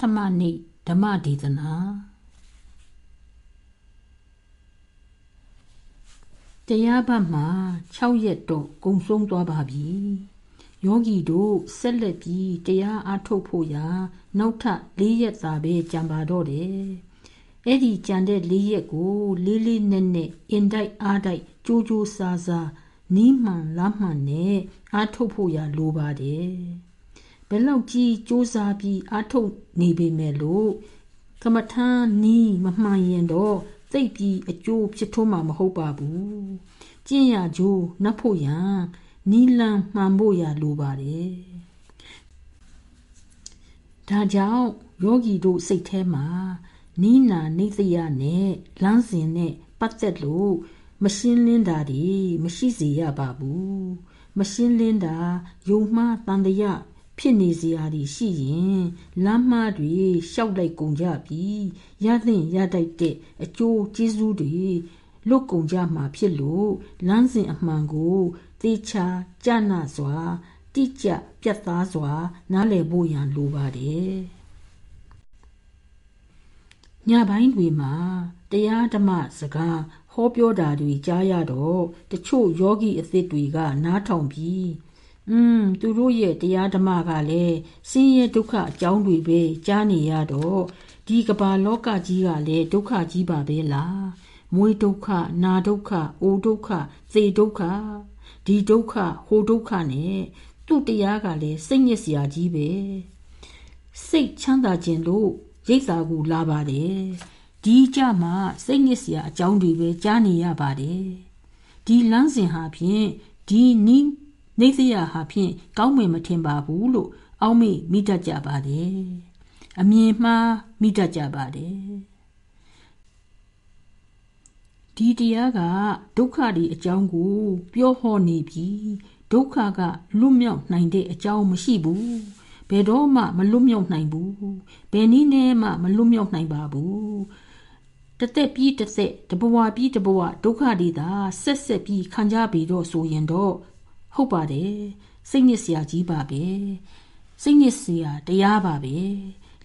တမနေ့ဓမ္မဒေသနာတရားပတ်မှာ6ရက်တော့ကုံဆုံးသွားပါပြီယောဂီတို့ဆက်လက်ပြီးတရားအားထုတ်ဖို့ရာ နောက်ထပ်၄ရက်သာပဲကြံပါတော့တယ်အဲ့ဒီကြံတဲ့၄ရက်ကိုလေးလေးနက်နက်အင်တိုက်အားတိုက်ကြိုးကြိုးစားစားနီးမှန်လားမှန်နဲ့အားထုတ်ဖို့ရာလိုပါတယ် ဘယ်လောက်ကြီးစူးစမ်းပြီးအားထုတ်နေပေမဲ့လို့ကမ္မထန်နီးမမှန်ရင်တော့သိပ်ပြီးအကျိုးဖြစ်ထွန်းမှာမဟုတ်ပါဘူးကျင့်ရကြိုးနှပ်ဖို့ရန်နီလန်မှန်ဖို့ရလိုပါတယ်ဒါကြောင့်ယောဂီတို့စိတ်ထဲမှာနီးနာနေသရနဲ့လမ်းစဉ်နဲ့ပတ်သက်လို့မရှင်းလင်းတာတွေမရှိစေရပါဘူးမရှင်းလင်းတာယုံမှားတန်တရာ ဖြစ်နေစရာတွေရှိရင်လမ်းမှားတွေရှောက်လိုက်ကုန်ကြပြီးရသင့်ရတတ်တဲ့အကျိုးကျေးဇူးတွေလွတ်ကုန်ကြမှာဖြစ်လို့လမ်းစဉ်အမှန်ကိုသေချာကြနာစွာတိကျပြတ်သားစွာ နားလည်ဖို့ရန်လိုပါတယ်ညပိုင်းတွေမှာတရားဓမ္မစကားဟောပြောတာတွေကြားရတော့တချို့ယောဂီအသစ်တွေက နားထောင်ပြီး อืมသူတို့ရဲ့တရားဓမ္မကလည်းဆင်းရဲဒုက္ခအကြောင်းတွေပဲကြားနေရတော့ဒီကဘာလောကကြီးကလည်းဒုက္ခကြီးပါပဲလားမွေးဒုက္ခနာဒုက္ခအိုဒုက္ခသေဒုက္ခဒီဒုက္ခဟိုဒုက္ခနဲ့သူ့တရားကလည်းစိတ်ညစ်စရာကြီးပဲစိတ်ချမ်းသာခြင်းလို့ရိတ်စာကိုလာပါတယ်ဒီကြမှာစိတ်ညစ်စရာအကြောင်းတွေပဲကြားနေရပါတယ်ဒီလမ်းစဉ်ဟာဖြင့်ဒီနီး နေစရာဟာဖြင့်ကောင်းမွန်မထင်ပါဘူးလို့အောက်မေ့မိတတ်ကြပါတယ်အမြင်မှားမိတတ်ကြပါတယ်ဒီတရားကဒုက္ခဒီအကြောင်းကို ပြောဟောနေပြီးဒုက္ခကလွတ်မြောက်နိုင်တဲ့အကြောင်းမရှိဘူးဘယ်တော့မှမလွတ်မြောက်နိုင်ဘူးဘယ်နည်းနဲ့မှမလွတ်မြောက်နိုင်ပါဘူးတသက်ပြီးတသက်တဘဝပြီးတဘဝဒုက္ခတွေသာဆက်ဆက်ပြီးခံကြပြီတော့ဆိုရင်တော့ ဟုတ်ပါတယ်စိတ်ညစ်စရာကြီးပါပဲစိတ်ညစ်စရာတရားပါပဲ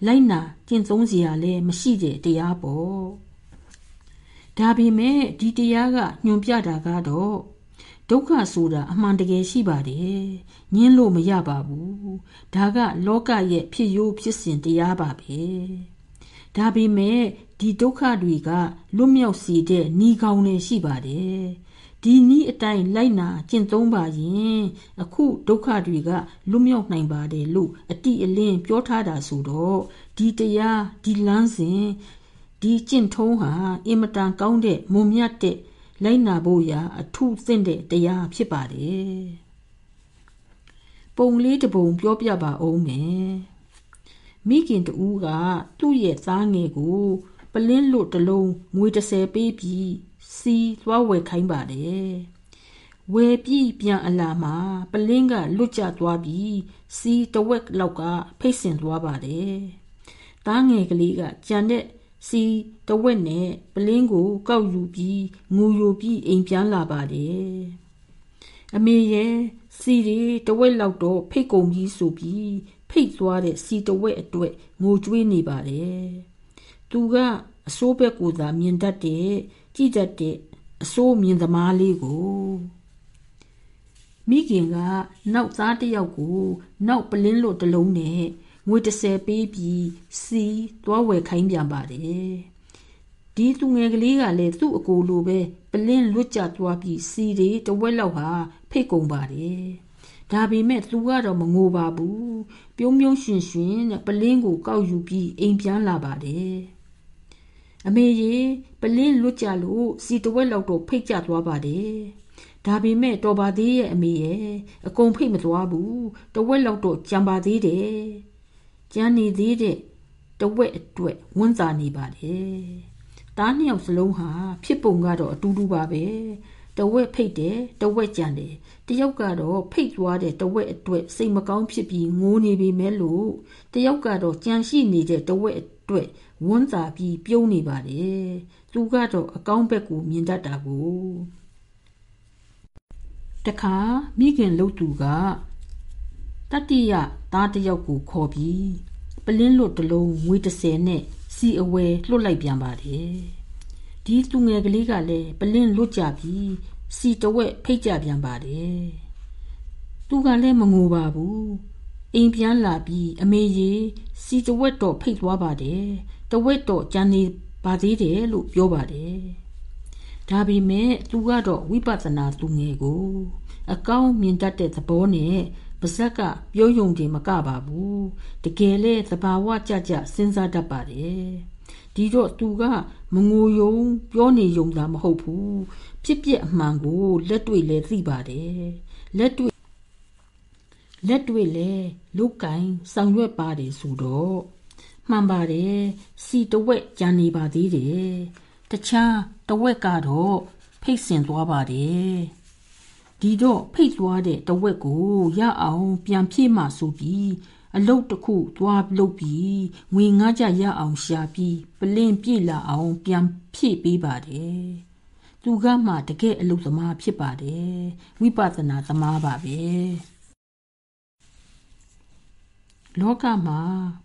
လိုက်နာကျင့်သုံးစရာလည်းမရှိတဲ့တရားပေါ့ဒါပေမဲ့ဒီတရားကညွန်ပြတာကတော့ဒုက္ခဆိုတာအမှန်တကယ်ရှိပါတယ်ညင်းလို့မရပါဘူးဒါကလောကရဲ့ဖြစ်ရိုးဖြစ်စဉ်တရားပါပဲဒါပေမဲ့ဒီဒုက္ခတွေကလွတ်မြောက်စေတဲ့ဏီကောင်းတွေရှိပါတယ် ဒီနည်းအတိုင်းလိုက်နာကျင့်သုံးပါရင်အခုဒုက္ခတွေကလွတ်မြောက်နိုင်ပါတယ်လို့အတိအလင်းပြောထားတာဆိုတော့ဒီတရားဒီလမ်းစဉ်ဒီကျင့်ထုံးဟာအင်မတန်ကောင်းတဲ့မွန်မြတ်တဲ့လိုက်နာဖို့ရာအထုသင့်တဲ့တရားဖြစ်ပါတယ်ပုံလေးတစ်ပုံပြောပြပါအောင်မယ်မိခင်တူကသူ့ရဲ့သားငယ်ကို ပလင်းလွတ်တလုံးငွေ30ပေးပြီး စီသွားဝယ်ခိုင်းပါတယ်ဝယ်ပြီးပြန်အလာမှာပလင်းကလွတ်ကျသွားပြီးစီတဝက်လောက်ကဖိတ်ဆင်သွားပါတယ်သားငယ်ကလေးကကြံတဲ့စီတဝက်နဲ့ပလင်းကိုကောက်ယူပြီးငူယိုပြီးအိမ်ပြန်လာပါတယ်အမေရဲ့စီရီတဝက်လောက်တော့ဖိတ်ကုန်ပြီးဆိုပြီးဖိတ်သွားတဲ့စီတဝက်အတွက်ငိုကြွေးနေပါတယ်သူကအစိုးဘက်ကိုသာမြင်တတ်တဲ့ ကြည့်တတ်တဲ့အစိုးမြင်သမားလေးကိုမိခင်ကနောက်သားတစ်ယောက်ကိုနောက်ပလင်းလို့တလုံးနဲ့ငွေ30ပေးပြီးစီသွားဝယ်ခိုင်းပြန်ပါတယ်ဒီသူငယ်ကလေးကလည်းသူ့အကိုလိုပဲပလင်းလွတ်ကျသွားပြီးစီတွေတဝက်လောက်ဟာဖိတ်ကုန်ပါတယ်ဒါပေမဲ့သူကတော့မငိုပါဘူးပြုံးပြုံးရှင်ရှင်နဲ့ပလင်းကိုကောက်ယူပြီးအိမ်ပြန်လာပါတယ် အမေရေပလင်းလွတ်ကြလို့စီတဝက်လောက်တော့ဖိတ်ကြသွားပါတယ်ဒါပေမဲ့တော်ပါသေးရဲ့အမေရဲ့အကုန်ဖိတ်မသွားဘူးတဝက်လောက်တော့ကြံပါသေးတယ်ကြံနေသေးတဲ့တဝက်အတွက်ဝန်စားနေပါတယ်တားနှစ်ယောက်စလုံးဟာဖြစ်ပုံကတော့အတူတူပါပဲတဝက်ဖိတ်တယ်တဝက်ကြံတယ်တယောက်ကတော့ဖိတ်သွားတဲ့တဝက်အတွက်စိတ်မကောင်းဖြစ်ပြီးငိုးနေပြီမဲလို့တယောက်ကတော့ကြံရှိနေတဲ့တဝက်အတွက် ဝန်းစာပြီးပြုံးနေပါတယ်သူကတော့အကောင်းဘက်ကိုမြင်တတ်တာကိုတခါမိခင်လှုပ်သူကတတိယသားတယောက်ကိုခေါ်ပြီးပလင်းလွတ်တစ်လုံးငွေ30နဲ့စီအဝဲလွတ်လိုက်ပြန်ပါတယ်ဒီသူငယ်ကလေးကလည်းပလင်းလွတ်ကြပြီးစီတဝက်ဖိတ်ကြပြန်ပါတယ်သူကလည်းမငိုပါဘူးအိမ်ပြန်လာပြီးအမေကြီးစီတဝက်တော့ဖိတ်သွားပါတယ် တဝက်တော့ကြံနေပါသေးတယ်လို့ပြောပါတယ်ဒါပေမဲ့သူကတော့ဝိပဿနာသူငယ်ကို အကောင်းမြင်တတ်တဲ့သဘောနဲ့ပါဇက်ကပြောယုံတယ်မကပါဘူးတကယ်လဲသဘာဝကြကြစဉ်းစားတတ်ပါတယ်ဒီတော့သူကမငိုယုံ ပြောနေယုံတာမဟုတ်ဘူးဖြစ်ပြအမှန်ကိုလက်တွေ့လဲသိပါတယ်လက်တွေ့လက်တွေ့လဲလုတ်ကင်ဆောင်ရွက်ပါတယ်ဆိုတော့ မှန်ပါတယ်စီတဝက်ကြံနေပါသေးတယ်တခြားတဝက်ကတော့ဖိတ်ဆင်သွားပါတယ်ဒီတော့ဖိတ်သွားတဲ့တဝက်ကိုရအောင်ပြန်ဖြည့်မှဆိုပြီးအလုတ်တစ်ခုသွားလုပ်ပြီးငွေငါးကြရအောင်ရှာပြီးပလင်းပြည့်လာအောင်ပြန်ဖြည့်ပေးပါတယ်သူကမှတကယ်အလုတ်သမားဖြစ်ပါတယ်ဝိပဿနာသမားပါပဲ လောကမှာ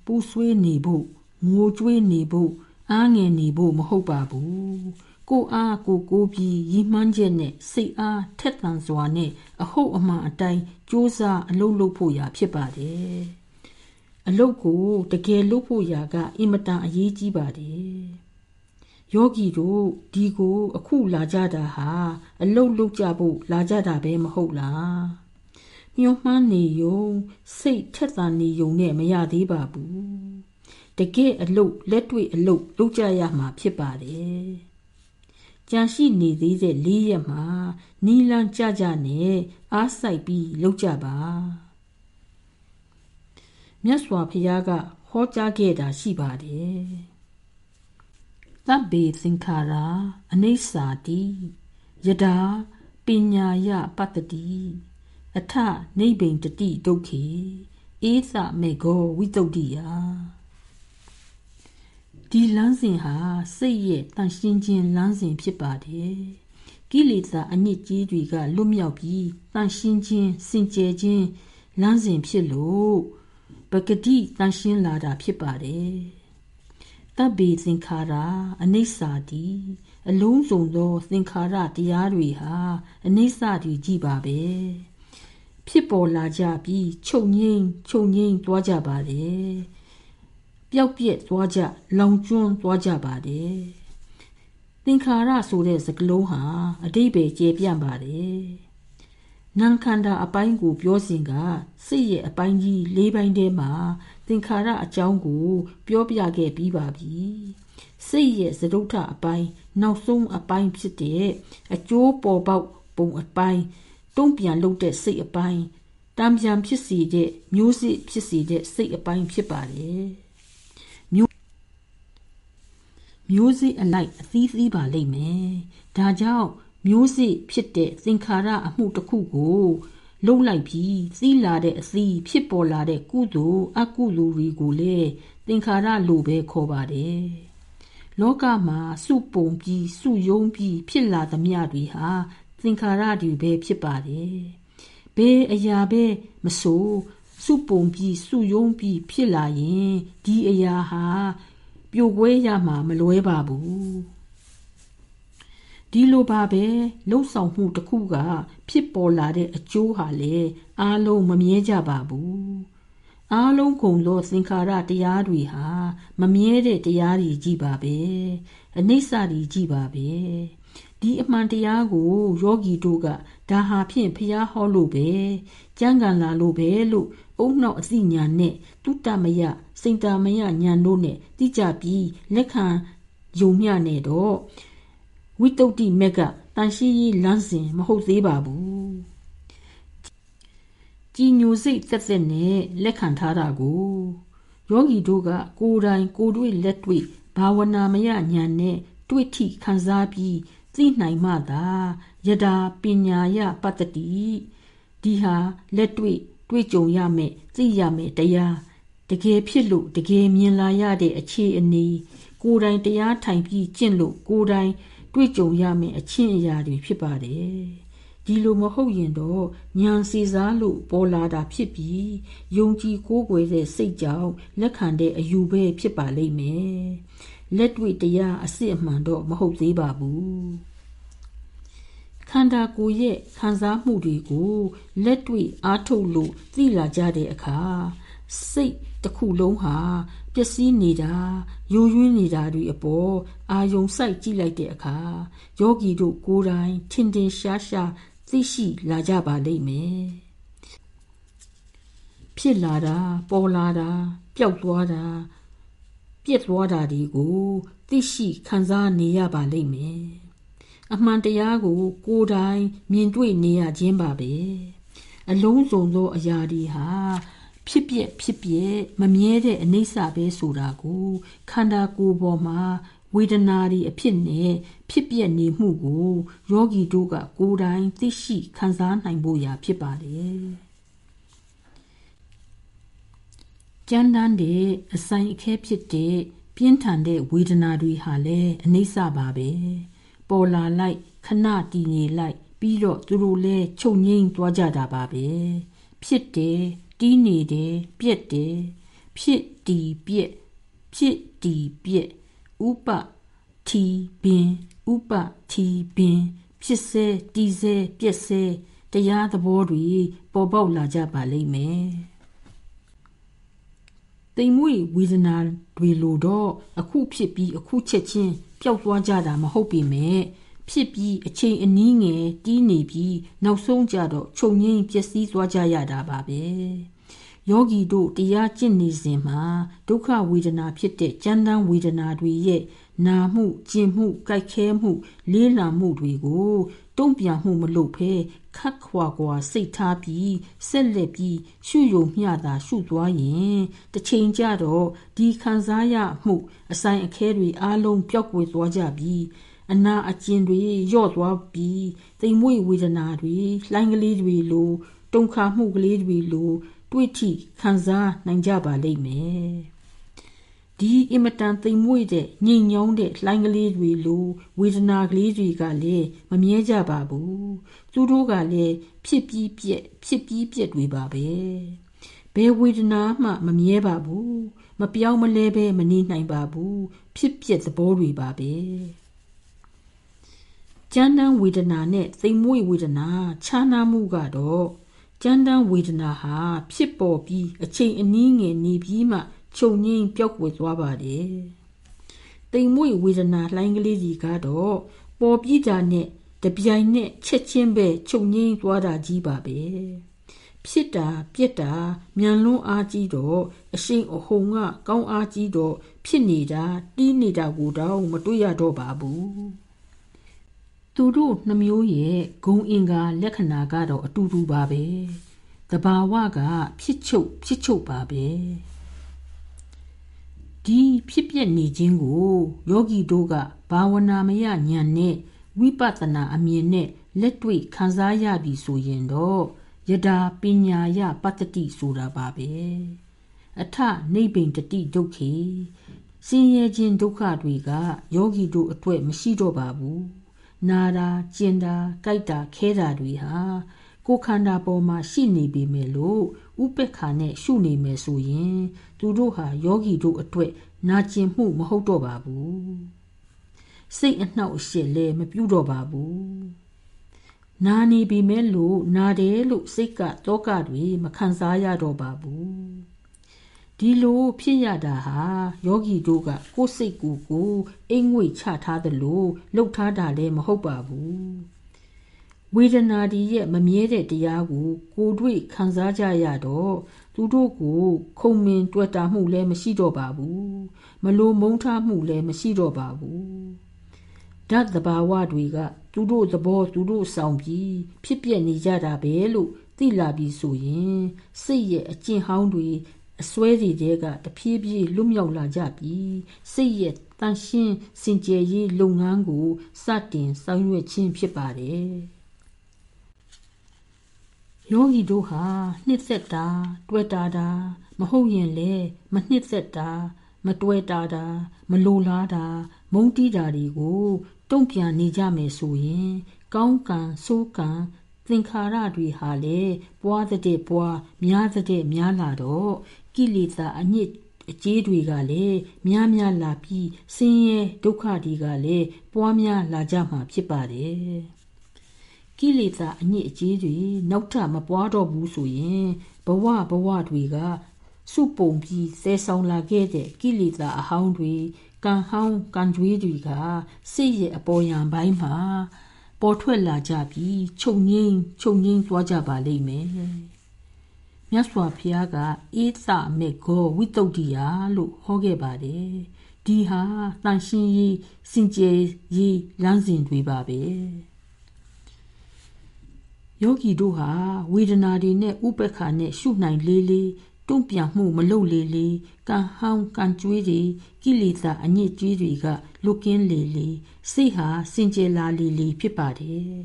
ပူဆွေးနေဖို့ငိုကြွေးနေဖို့အားငယ်နေဖို့မဟုတ်ပါဘူးကိုအားကိုကိုပြီးရီမှန်းချက်နဲ့စိတ်အားထက်သန်စွာနဲ့အဟုတ်အမှန်အတိုင်းကြိုးစားအလုပ်လုပ်ဖို့ရာဖြစ်ပါတယ်အလုပ်ကိုတကယ်လုပ်ဖို့ရာကအင်မတန်အရေးကြီးပါတယ်ယောဂီတို့ဒီကို အခုလာကြတာဟာအလုတ်လုတ်ကြဖို့လာကြတာပဲမဟုတ်လား ညှို့မှန်းနေယုံစိတ်ထက်သန်နေယုံနဲ့မရသေးပါဘူးတကယ်အလုတ်လက်တွေ့အလုတ်လုပ်ကြရမှာဖြစ်ပါတယ်ကြံရှိနေသေးတဲ့လေးရက်မှာနီလန်းကြကြနဲ့အားဆိုင်ပြီးလုပ်ကြပါမြတ်စွာဘုရားကဟောကြားခဲ့တာရှိပါတယ်သဗ္ဗေသင်္ခါရအနိစ္စာတိယတာပညာယပတ္တိ အထနိဗ္ဗိန်တတိဒုက္ခေဧသမေဃဝိတုဒ္ဓိယဒီလမ်းစဉ်ဟာစိတ်ရဲ့တန်ရှင်းခြင်းလမ်းစဉ်ဖြစ်ပါတယ်ကိလေသာအနစ်ကြီးတွေကလွတ်မြောက်ပြီးတန်ရှင်းခြင်းစင်ကြယ်ခြင်းလမ်းစဉ်ဖြစ်လို့ပဂတိတန်ရှင်းလာတာဖြစ်ပါတယ်တဗ္ဗေသင်္ခါရအနိစ္စတိအလုံးစုံသောသင်္ခါရတရားတွေဟာအနိစ္စတွေကြီးပါပဲ ဖြစ်ပေါ်လာကြပြီးချုပ်ငိမ့်ချုပ်ငိမ့်သွားကြပါတယ်ပျောက်ပြက်သွားကြလောင်ကျွမ်းသွားကြပါတယ်သင်္ခါရဆိုတဲ့စကားလုံးဟာအတိတ်ပဲကျေပြန့်ပါတယ်နံခန္ဓာအပိုင်းကိုပြောစဉ်ကစိတ်ရဲ့အပိုင်းကြီး၄ပိုင်းထဲမှာသင်္ခါရအကြောင်းကို ပြောပြခဲ့ပြီးပါပြီစိတ်ရဲ့သဒုဋ္ဌအပိုင်းနောက်ဆုံးအပိုင်းဖြစ်တဲ့အကျိုးပေါ်ပေါက်ပုံအပိုင်း တုံ့ပြန်လုပ်တဲ့စိတ်အပိုင်းတံပြန်ဖြစ်စီတဲ့မျိုးစစ်ဖြစ်စီတဲ့စိတ်အပိုင်းဖြစ်ပါတယ်မျိုးစေ့အလိုက်အသီးသီးပါလိမ့်မယ်။ဒါကြောင့်မျိုးစေ့ဖြစ်တဲ့သင်္ခါရအမှုတစ်ခုကိုလုံလိုက်ပြီးသီးလာတဲ့အသီးဖြစ်ပေါ်လာတဲ့ကုသိုလ်အကုသိုလ်တွေကိုလည်းသင်္ခါရလို့ပဲခေါ်ပါတယ်။လောကမှာစုပုံပြီးစုယုံပြီးဖြစ်လာသမျှတွေဟာ သင်္ခါရတွေပဲဖြစ်ပါတယ်။ဘယ်အရာပဲမဆိုစုပုံပြီးစုယုံပြီးဖြစ်လာရင်ဒီအရာဟာပြိုကွဲရမှာမလွဲပါဘူးဒီလိုပါပဲလှုပ်ဆောင်မှုတစ်ခုက ဖြစ်ပေါ်လာတဲ့အကျိုးဟာလေအားလုံးမမြဲကြပါဘူးအားလုံးကုန်သောသင်္ခါရတရားတွေဟာ မမြဲတဲ့တရားတွေကြီးပါပဲအနိစ္စတွေကြီးပါပဲ ဒီအမှန်တရားကိုယောဂီတို့ကဒါဟာဖြင့်ဖျားဟောလို့ပဲကြံ့ကန်လာလို့ပဲလို့အုံနောက်အသိဉာဏ်နဲ့တုတ္တမယစိန်တာမယဉာဏ်တို့နဲ့တိကြပြီးလက်ခံယုံမျှနဲ့တော့ဝိတုဒ္ဓိမက်ကတန်ရှိရေးလမ်းစဉ်မဟုတ်သေးပါဘူးကြည်ညိုစိတ်သက်သက်နဲ့လက်ခံထားတာကိုယောဂီတို့ကကိုယ်တိုင်ကိုယ်တွေ့လက်တွေ့ဘာဝနာမယဉာဏ်နဲ့တွေ့ထိခံစားပြီး သိနိုင်မှသာယတာပညာယပတ္တိဒီဟာလက်တွေ့တွေ့ကြုံရမယ်သိရမယ်တရားတကယ်ဖြစ်လို့တကယ်မြင်လာရတဲ့အခြေအနေကိုယ်တိုင်တရားထိုင်ပြီးကျင့်လို့ကိုယ်တိုင်တွေ့ကြုံရမယ်အချင်းအရာတွေဖြစ်ပါတယ်ဒီလိုမဟုတ်ရင်တော့ညာစီစားလို့ပေါ်လာတာဖြစ်ပြီးယုံကြည်ကိုးကွယ်တဲ့စိတ်ကြောင့်လက်ခံတဲ့အယူပဲဖြစ်ပါလိမ့်မယ် လက်တွေ့တရားအစစ်အမှန်တော့မဟုတ်သေးပါဘူးခန္ဓာကိုယ်ရဲ့ခံစားမှုတွေကိုလက်တွေ့အားထုတ်လို့သိလာကြတဲ့အခါစိတ်တစ်ခုလုံးဟာပျက်စီးနေတာယိုယွင်းနေတာတွေအပေါ်အာယုံစိုက်ကြည့်လိုက်တဲ့အခါယောဂီတို့ကိုယ်တိုင်ထင်ထင်ရှားရှားသိရှိလာကြပါလိမ့်မယ်ဖြစ်လာတာပေါ်လာတာပျောက်သွားတာ ပြက်သွားတာတွေကိုသိရှိခံစားနေရပါလိမ့်မယ်အမှန်တရားကို ကိုယ်တိုင်မြင်တွေ့နေရခြင်းပါပဲအလုံးစုံသောအရာတွေဟာဖြစ်ပြက်ဖြစ်ပြက်မမြဲတဲ့အနိစ္စပဲဆိုတာကိုခန္ဓာကိုယ်ပေါ်မှာဝေဒနာတွေအဖြစ်နဲ့ဖြစ်ပြက်နေမှုကိုယောဂီတို့ကကိုယ်တိုင်သိရှိခံစားနိုင်ဖို့ရာဖြစ်ပါတယ်။ ကျမ်းတမ်းတဲ့အဆိုင်အခဲဖြစ်တဲ့ပြင်းထန်တဲ့ဝေဒနာတွေဟာလည်းအနိစ္စပါပဲ။ပေါ်လာလိုက်ခဏတည်နေလိုက် ပြီးတော့သူတို့လည်းချုပ်ငိမ့်သွားကြတာပါပဲ။ဖြစ်တယ်တီးနေတယ်ပြက်တယ်ဖြစ်တီပြက်ဖြစ်တီပြက်ဥပထီပင်ဥပထီပင်ဖြစ်စေတီးစေပြက်စေတရားသဘောတွေပေါ်ပေါက်လာကြပါလိမ့်မယ် တိမ်မွေဝေဒနာတွေလိုတော့အခုဖြစ်ပြီးအခုချက်ချင်းပျောက်သွားကြတာမဟုတ်ပေမဲ့ဖြစ်ပြီးအချိန်အနည်းငယ်တီးနေပြီးနောက်ဆုံးကြတော့ခြုံငိမ့်ပျက်စီးသွားကြရတာပါပဲယောဂီတို့တရားကျင့်နေစဉ်မှာဒုက္ခဝေဒနာဖြစ်တဲ့ကြမ်းတမ်းဝေဒနာတွေရဲ့ နာမှုကျင်မှုကြိုက်ခဲမှုလေးလာမှုတွေကိုတုံ့ပြန်မှုမလုပ်ဘဲခတ်ခွာခွာစိတ်ထားပြီးဆက်လက်ပြီးရှုယုံမျှတာရှုသွားရင်တစ်ချိန်ကျတော့ဒီခံစားရမှုအဆိုင်အခဲတွေအလုံးပျောက်ကွယ်သွားကြပြီးအနာအကျင်တွေယော့သွားပြီးတိမ်မွေ့ဝေဒနာတွေလှိုင်းကလေးတွေလိုတုံခါမှုကလေးတွေလိုတွေ့ထိခံစားနိုင်ကြပါလိမ့်မယ် ဒီအင်မတန်သိမ်မွေ့တဲ့ညင်ညောင်းတဲ့လှိုင်းကလေးတွေလိုဝေဒနာကလေးတွေကလည်းမမြဲကြပါဘူးသူတို့ကလည်းဖြစ်ပြီးပြက်ဖြစ်ပြီးပြက်တွေပါပဲဘယ်ဝေဒနာမှမမြဲပါဘူးမပြောင်းမလဲပဲမနေနိုင်ပါဘူးဖြစ်ပြက်သဘောတွေပါပဲကျမ်းတမ်းဝေဒနာနဲ့သိမ်မွေ့ဝေဒနာခြားနာမှုကတော့ကြမ်းတမ်းဝေဒနာဟာဖြစ်ပေါ်ပြီးအချိန်အနည်းငယ်နေပြီးမှ ခြုံငိမ့်ပျောက်ကွယ်သွားပါတယ်။တိမ်မွေ့ဝေဒနာလှိုင်းကလေးကြီးကတော့ပေါ်ပြီးတာနဲ့တပြိုင်နက်ချက်ချင်းပဲခြုံငိမ့်သွားတာကြီးပါပဲ။ဖြစ်တာပြက်တာမြန်လွန်းအားကြီးတော့အရှိန်အဟုန်ကကောင်းအားကြီးတော့ဖြစ်နေတာတီးနေတာကိုတော့မတွေ့ရတော့ပါဘူး။သူတို့နှမျိုးရဲ့ဂုံအင်္ဂါလက္ခဏာကတော့အတူတူပါပဲတဘာဝကဖြစ်ချုပ်ဖြစ်ချုပ်ပါပဲ ဒီဖြစ်ပြနေခြင်းကိုယောဂီတို့ကဘာဝနာမယဉာဏ်နဲ့ဝိပဿနာအမြင်နဲ့လက်တွေ့ခံစားရပြီဆိုရင်တော့ယတာပညာယပတ္တိဆိုတာပါပဲအထနိဗ္ဗိန်တတိဒုက္ခေစင်ရဲ့ခြင်းဒုက္ခတွေကယောဂီတို့အတွက်မရှိတော့ပါဘူးနာတာကျင်တာကြိုက်တာခဲတာတွေဟာ ကိုခန္ဓာပေါ်မှာရှိနေပေမဲ့လို့ဥပက္ခနဲ့ရှုနေမယ်ဆိုရင် သူတို့ဟာယောဂီတို့အတွက်နာကျင်မှုမဟုတ်တော့ပါဘူးစိတ်အနှောက်အယှက်လည်းမပြုတော့ပါဘူးနာနေပြီမဲ့လို့နာတယ်လို့စိတ်ကတောကတွေမခံစားရတော့ပါဘူးဒီလိုဖြစ်ရတာဟာယောဂီတို့ကကိုယ်စိတ်ကိုယ်ကိုအိမ်ငွေချထားသလိုလှုပ်ထားတာလည်းမဟုတ်ပါဘူး ဝေဒနာဒီရဲ့မမြဲတဲ့တရားကို ကိုယ်တွေ့ခံစားကြရတော့သူတို့ကိုခုံမင်တွေ့တာမှုလည်းမရှိတော့ပါဘူးမလိုမုန်းထားမှုလည်းမရှိတော့ပါဘူးဓာတ်တဘာဝတွေက သူတို့သဘောသူတို့ဆောင်ပြီးဖြစ်ပြနေကြတာပဲလို့သိလာပြီဆိုရင်စိတ်ရဲ့အကျင့်ဟောင်းတွေအစွဲတွေတဲကတဖြည်းဖြည်းလွတ်မြောက်လာကြပြီးစိတ်ရဲ့တန်ရှင်းစင်ကြယ်ရေးလုပ်ငန်းကိုစတင်ဆောင်ရွက်ခြင်းဖြစ်ပါတယ် ယောဂီတို့ဟာနှစ်သက်တာ တွေ့တာတာ မဟုတ်ရင်လေမနှစ်သက်တာ မတွေ့တာတာ မလိုလားတာ မုန်းတီးတာတွေကိုတုံ့ပြန်နေကြမယ်ဆိုရင် ကောင်းကံဆိုးကံသင်္ခါရတွေဟာလည်းပွားတဲ့ပွားများတဲ့များလာတော့ကိလေသာအညစ်အကျေးတွေကလည်းများများလာပြီးဆင်းရဲဒုက္ခတွေကလည်းပွားများလာကြမှာဖြစ်ပါတယ် ကိလေသာအညစ်အကြေးတွေနောက်ထပ်မပွားတော့ဘူးဆိုရင်ဘဝဘဝတွေကစုပုံပြီးဆဲဆောင်လာခဲ့တဲ့ကိလေသာအဟောင်းတွေကံဟောင်းကံကြွေးတွေကစိတ်ရဲ့အပေါ်ယံပိုင်းမှာပေါ်ထွက်လာကြပြီးချုပ်ငိမ့်ချုပ်ငိမ့်သွားကြပါလိမ့်မယ်မြတ်စွာဘုရားကအေးသမေကောဝိတုဒ္ဓိယလို့ဟောခဲ့ပါတယ်ဒီဟာတန်ရှင်းရေးစင်ကြယ်ရေးလမ်းစဉ်တွေပါပဲ ယောဂီတို့ဟာဝေဒနာတွေနဲ့ဥပ္ပခါနဲ့ရှုနိုင်လေးလေးတွန့်ပြန်မှုမလုပ်လေလေကံဟောင်းကံကြွေးတွေကိလေသာအညစ်အကြေးတွေကလွတ်ကင်းလေလေစိတ်ဟာစင်ကြယ်လာလေလေဖြစ်ပါတယ်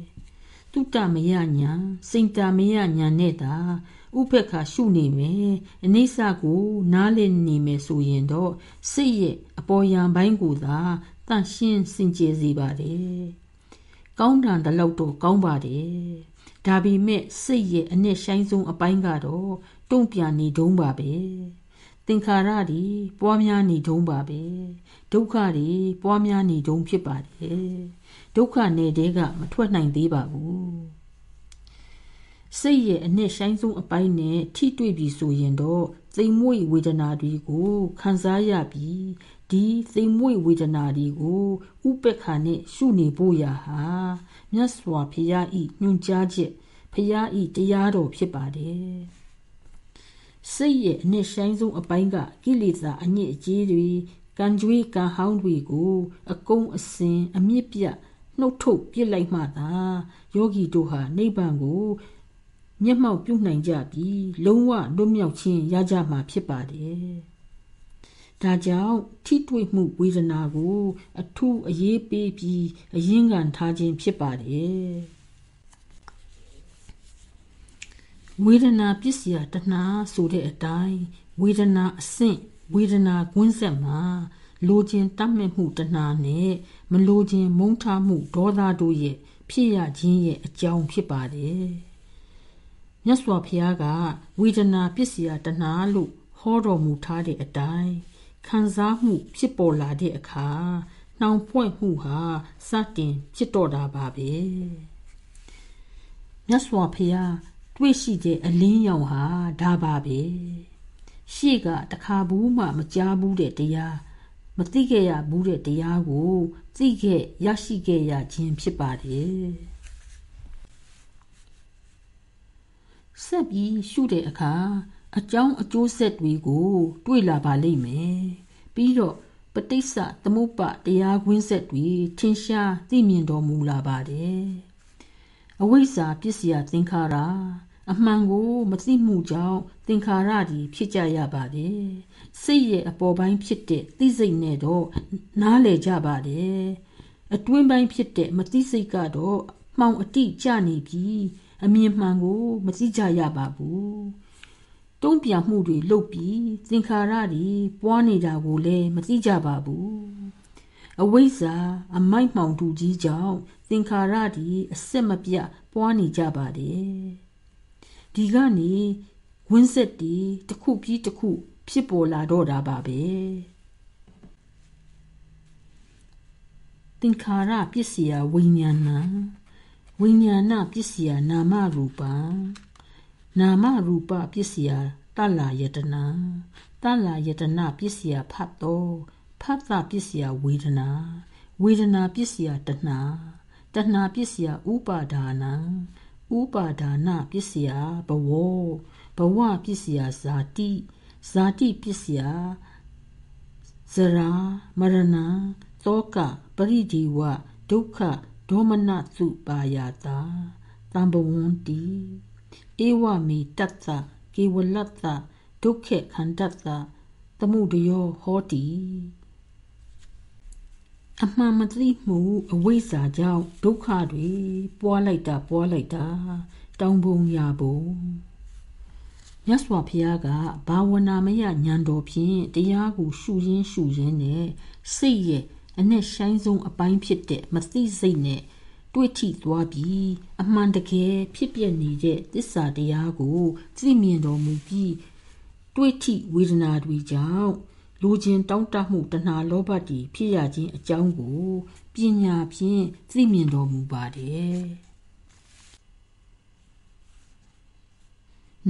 တုတ္တမယညာစိန်တမယညာနဲ့တာဥပ္ပခါရှုနေမယ်အနိစ္စကိုနားလည်နေမယ်ဆိုရင်တော့စိတ်ရဲ့အပေါ်ယံပိုင်းကိုသာတန့်ရှင်းစင်ကြယ်စေပါတယ်ကောင်းတန်တလောက်တော့ကောင်းပါတယ် ဒါပေမဲ့စိတ်ရဲ့အနှစ်ဆိုင်ဆုံးအပိုင်းကတော့တုံ့ပြန်နေတုံးပါပဲသင်္ခါရတွေပွားများနေတုံးပါပဲဒုက္ခတွေပွားများနေတုံးဖြစ်ပါတယ်ဒုက္ခနယ်တဲကမထွက်နိုင်သေးပါဘူးစိတ်ရဲ့အနှစ်ဆိုင်ဆုံးအပိုင်းနဲ့ထိတွေ့ပြီဆိုရင်တော့သိမ်မွေ့ဝေဒနာတွေကိုခံစားရပြီး ဒီသိမ်မွေ့ဝေဒနာတွေကိုဥပ္ပခါနဲ့ရှုနေဖို့ရာဟာမြတ်စွာဘုရားဤညွှန်ကြားချက်ဘုရားဤတရားတော်ဖြစ်ပါတယ်စိတ်ရဲ့အနှစ်ဆိုင်ဆုံးအပိုင်းကကိလေသာအညစ်အကြေးတွေကံကြွေးကံဟောင်းတွေကို အကုံအစင်အမြင့်ပြနှုတ်ထုတ်ပြစ်လိုက်မှသာယောဂီတို့ဟာနိဗ္ဗာန်ကိုမျက်မှောက်ပြုနိုင်ကြပြီးလုံးဝလွတ်မြောက်ခြင်းရကြမှာဖြစ်ပါတယ်။ ဒါကြောင့်ထိတွေ့မှုဝေဒနာကို အထူးအရေးပေးပြီးအရင်းခံထားခြင်းဖြစ်ပါတယ်။ဝေဒနာပစ္စယတဏှာဆိုတဲ့အတိုင်းဝေဒနာအဆင့်ဝေဒနာကွင်းဆက်မှာလိုခြင်းတတ်မဲ့မှုတဏှာနဲ့မလိုခြင်းမုန်းထားမှုဒေါသတို့ရဲ့ဖြစ်ရခြင်းရဲ့အကြောင်းဖြစ်ပါတယ်။မြတ်စွာဘုရားကဝေဒနာပစ္စယတဏှာလို့ဟောတော်မူထားတဲ့အတိုင်း ခံစားမှုဖြစ်ပေါ်လာတဲ့အခါနှောင်ဖွင့်မှုဟာစတင်ဖြစ်တော်တာပါပဲ။မြတ်စွာဘုရားတွေ့ရှိတဲ့အလင်းရောင်ဟာဒါပါပဲရှေ့ကတခါဘူးမှမကြားဘူးတဲ့တရားမသိခဲ့ရဘူးတဲ့တရားကိုသိခဲ့ရရှိခဲ့ရခြင်းဖြစ်ပါတယ်ဆက်ပြီးရှုတဲ့အခါ အကြောင်းအကျိုးဆက်တွေကို တွေ့လာပါလိမ့်မယ်ပြီးတော့ပဋိစ္စသမုပ္ပါတရားကွင်းဆက်တွေထင်ရှားသိမြင်တော်မူလာပါတယ်အဝိဇ္ဇာပစ္စယသင်္ခါရအမှန်ကိုမသိမှုကြောင့်သင်္ခါရတွေဖြစ်ကြရပါတယ်စိတ်ရဲ့အပေါ်ပိုင်းဖြစ်တဲ့သိစိတ်နဲ့တော့နားလည်ကြပါတယ်အတွင်းပိုင်းဖြစ်တဲ့မသိစိတ်ကတော့မှောင်အတိကျနေပြီးအမြင်မှန်ကို မသိကြရပါဘူး တုံးပြန်မှုတွေလုပ်ပြီးသင်္ခါရတွေပွားနေတာကိုလည်းမသိကြပါဘူးအဝိဇ္ဇာအမိုက်မှောင်တူကြီးကြောင့်သင်္ခါရတွေအစစ်မပြတ်ပွားနေကြပါတယ်ဒီကနေဝင်းဆက်တီတစ်ခုပြီးတစ်ခု ဖြစ်ပေါ်လာတော့တာပါပဲသင်္ခါရပစ္စယဝိညာဏဝိညာဏပစ္စယနာမရူပ နာမရူပပစ္စယတလယတနာတလယတနာပစ္စယဖတ်တော်ဖတ်တာပစ္စယဝေဒနာဝေဒနာပစ္စယတဏတဏပစ္စယဥပါဒါနံဥပါဒါနပစ္စယဘဝဘဝပစ္စယဇာတိဇာတိပစ္စယဇရာမရဏသောကပရိဒီဝဒုက္ခဒေါမနစုပါယတာတံဘဝန္တိ ဧဝမေတတ္တကေဝလတ္တဒုက္ခခန္တတ္တသမှုတယောဟောတိအမှန်မသိမှုအဝိဇ္ဇာကြောင့်ဒုက္ခတွေပွားလိုက်တာပွားလိုက်တာတောင်းပုံရပုံမြတ်စွာဘုရားကဘာဝနာမယဉာဏ်တော်ဖြင့်တရားကိုရှုရင်းရှုရင်းနဲ့စိတ်ရဲ့အနဲ့ဆိုင်ဆုံးအပိုင်းဖြစ်တဲ့မသိစိတ်နဲ့ တွေ့ထိသွားပြီးအမှန်တကယ်ဖြစ်ပျက်နေတဲ့သစ္စာတရားကိုသိမြင်တော်မူပြီးတွေ့ထိဝေဒနာတွေကြောင့်လူချင်းတောင်းတမှုတဏှာလောဘတည်ဖြစ်ရခြင်းအကြောင်းကိုပညာဖြင့်သိမြင်တော်မူပါတယ်။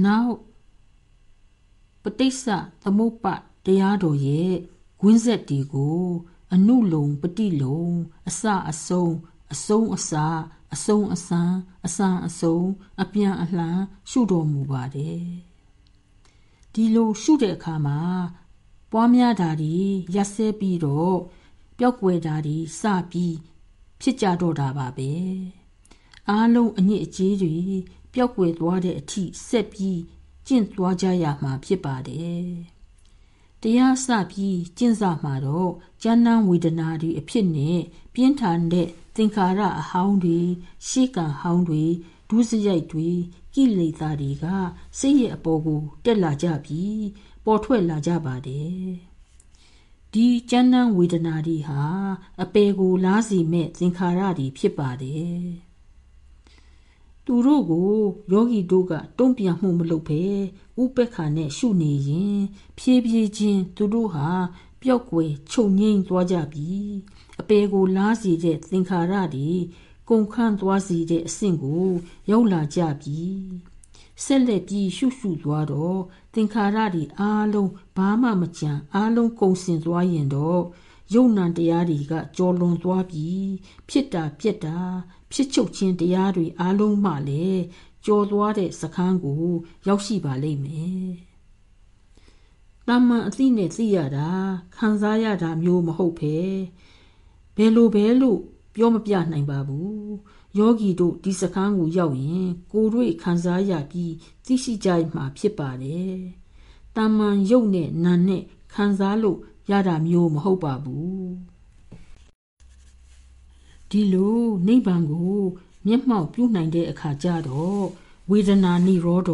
Now ပဋိစ္စသမုပ္ပါတရားတော်ရဲ့ဂွင်းဆက်ဒီကို အနုလုံပတိလုံအစအဆုံး အဆုံးအစာအဆုံးအစံအစံအဆုံးအပြန်အလှန်ရှုတော်မူပါတယ်ဒီလိုရှုတဲ့အခါမှာပွားများတာဒီရက်ဆဲပြီးတော့ပျောက်ွယ်တာဒီစပြီးဖြစ်ကြတော့တာပါပဲအားလုံးအညစ်အကြေးတွေပျောက်ွယ်သွားတဲ့အထိဆက်ပြီးကျင့်သွားကြရမှာဖြစ်ပါတယ်တရားစပြီးကျင့်စာမှာတော့ဉာဏ်နံဝေဒနာတွေအဖြစ်နဲ့ပြင်းထန်တဲ့ သင်္ခါရအဟောင်းတွေရှေးကံဟောင်းတွေဒုစရိုက်တွေကိလေသာတွေကစိတ်ရဲ့အပေါ်ကိုတက်လာကြပြီးပေါ်ထွက်လာကြပါတယ်ဒီကျမ်းမ်းဝေဒနာတွေဟာအပေကိုလားစီမဲ့သင်္ခါရတွေဖြစ်ပါတယ်သူတို့ကိုယောဂီတို့ကတုံ့ပြန်မှုမလုပ်ဘဲဥပက္ခနဲ့ရှုနေရင် ဖြည်းဖြည်းချင်းသူတို့ဟာပျောက်ကွယ်ချုပ်ငိမ့်သွားကြပြီး အပေကိုလားစီတဲ့သင်္ခါရတွေကုန်ခန့်သွားစီတဲ့အဆင့်ကိုရောက်လာကြပြီးဆက်လက်ပြီးရှုရှုသွားတော့သင်္ခါရတွေအားလုံးဘာမှမကြံအားလုံးကုန်စင်သွားရင်တော့ယုံနံတရားတွေကကြော်လွန်သွားပြီးဖြစ်တာပြက်တာဖြစ်ချုပ်ခြင်းတရားတွေအားလုံးမှလည်းကြော်သွားတဲ့စခန်းကို ရောက်ရှိပါလိမ့်မယ်။တမန်အသိနဲ့သိရတာခံစားရတာမျိုးမဟုတ်ပဲ ဘယ်လိုပဲလို့ပြောမပြနိုင်ပါဘူးယောဂီတို့ဒီစခန်းကိုရောက်ရင်ကိုယ်တွေ့ခံစားရပြီးသိရှိကြမှာဖြစ်ပါတယ်တာမန်ရုပ်နဲ့နာနဲ့ခံစားလို့ရတာမျိုးမဟုတ်ပါဘူးဒီလိုနိဗ္ဗာန်ကို မျက်မှောက်ပြုနိုင်တဲ့အခါကျတော့ဝေဒနာနိရောဓ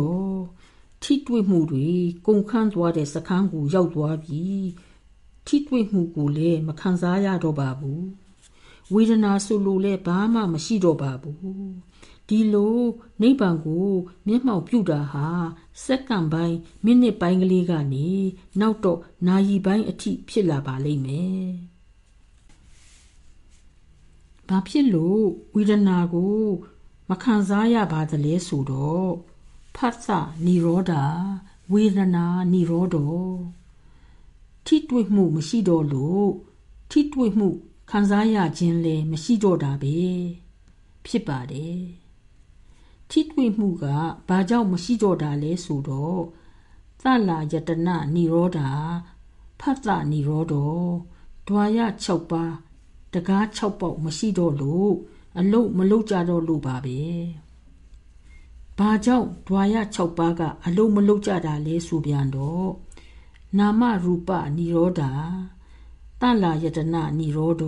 ထိတွေ့မှုတွေကုန်ခန်းသွားတဲ့စခန်းကိုရောက်သွားပြီး ထိတွေ့မှုကိုလည်းမခံစားရတော့ပါဘူးဝေဒနာဆိုလို့လည်းဘာမှမရှိတော့ပါဘူးဒီလိုနိဗ္ဗာန်ကို မျက်မှောက်ပြုတာဟာစက္ကန့်ပိုင်းမိနစ်ပိုင်းကလေးကနေနောက်တော့နာရီပိုင်းအထိဖြစ်လာပါလိမ့်မယ်။ဘာဖြစ်လို့ဝေဒနာကို မခံစားရပါသလဲဆိုတော့ဖတ်စာនិရောဓဝေဒနာនិရောဓ ထိတွေ့မှုမရှိတော့လို့ထိတွေ့မှုခံစားရခြင်းလည်းမရှိတော့တာပဲဖြစ်ပါတယ်ထိတွေ့မှုကဘာကြောင့်မရှိတော့တာလဲဆိုတော့သလာယတနာនិရောဓဖတ်တာនិရောဓဒွာရ6ပါးတကား6ပေါက်မရှိတော့လို့အလုတ်မလုတ်ကြတော့လို့ပါပဲဘာကြောင့်ဒွာရ6ပါးကအလုတ်မလုတ်ကြတာလဲဆိုပြန်တော့ နာမရူပនិရောဓတလာယတနာនិရောဓ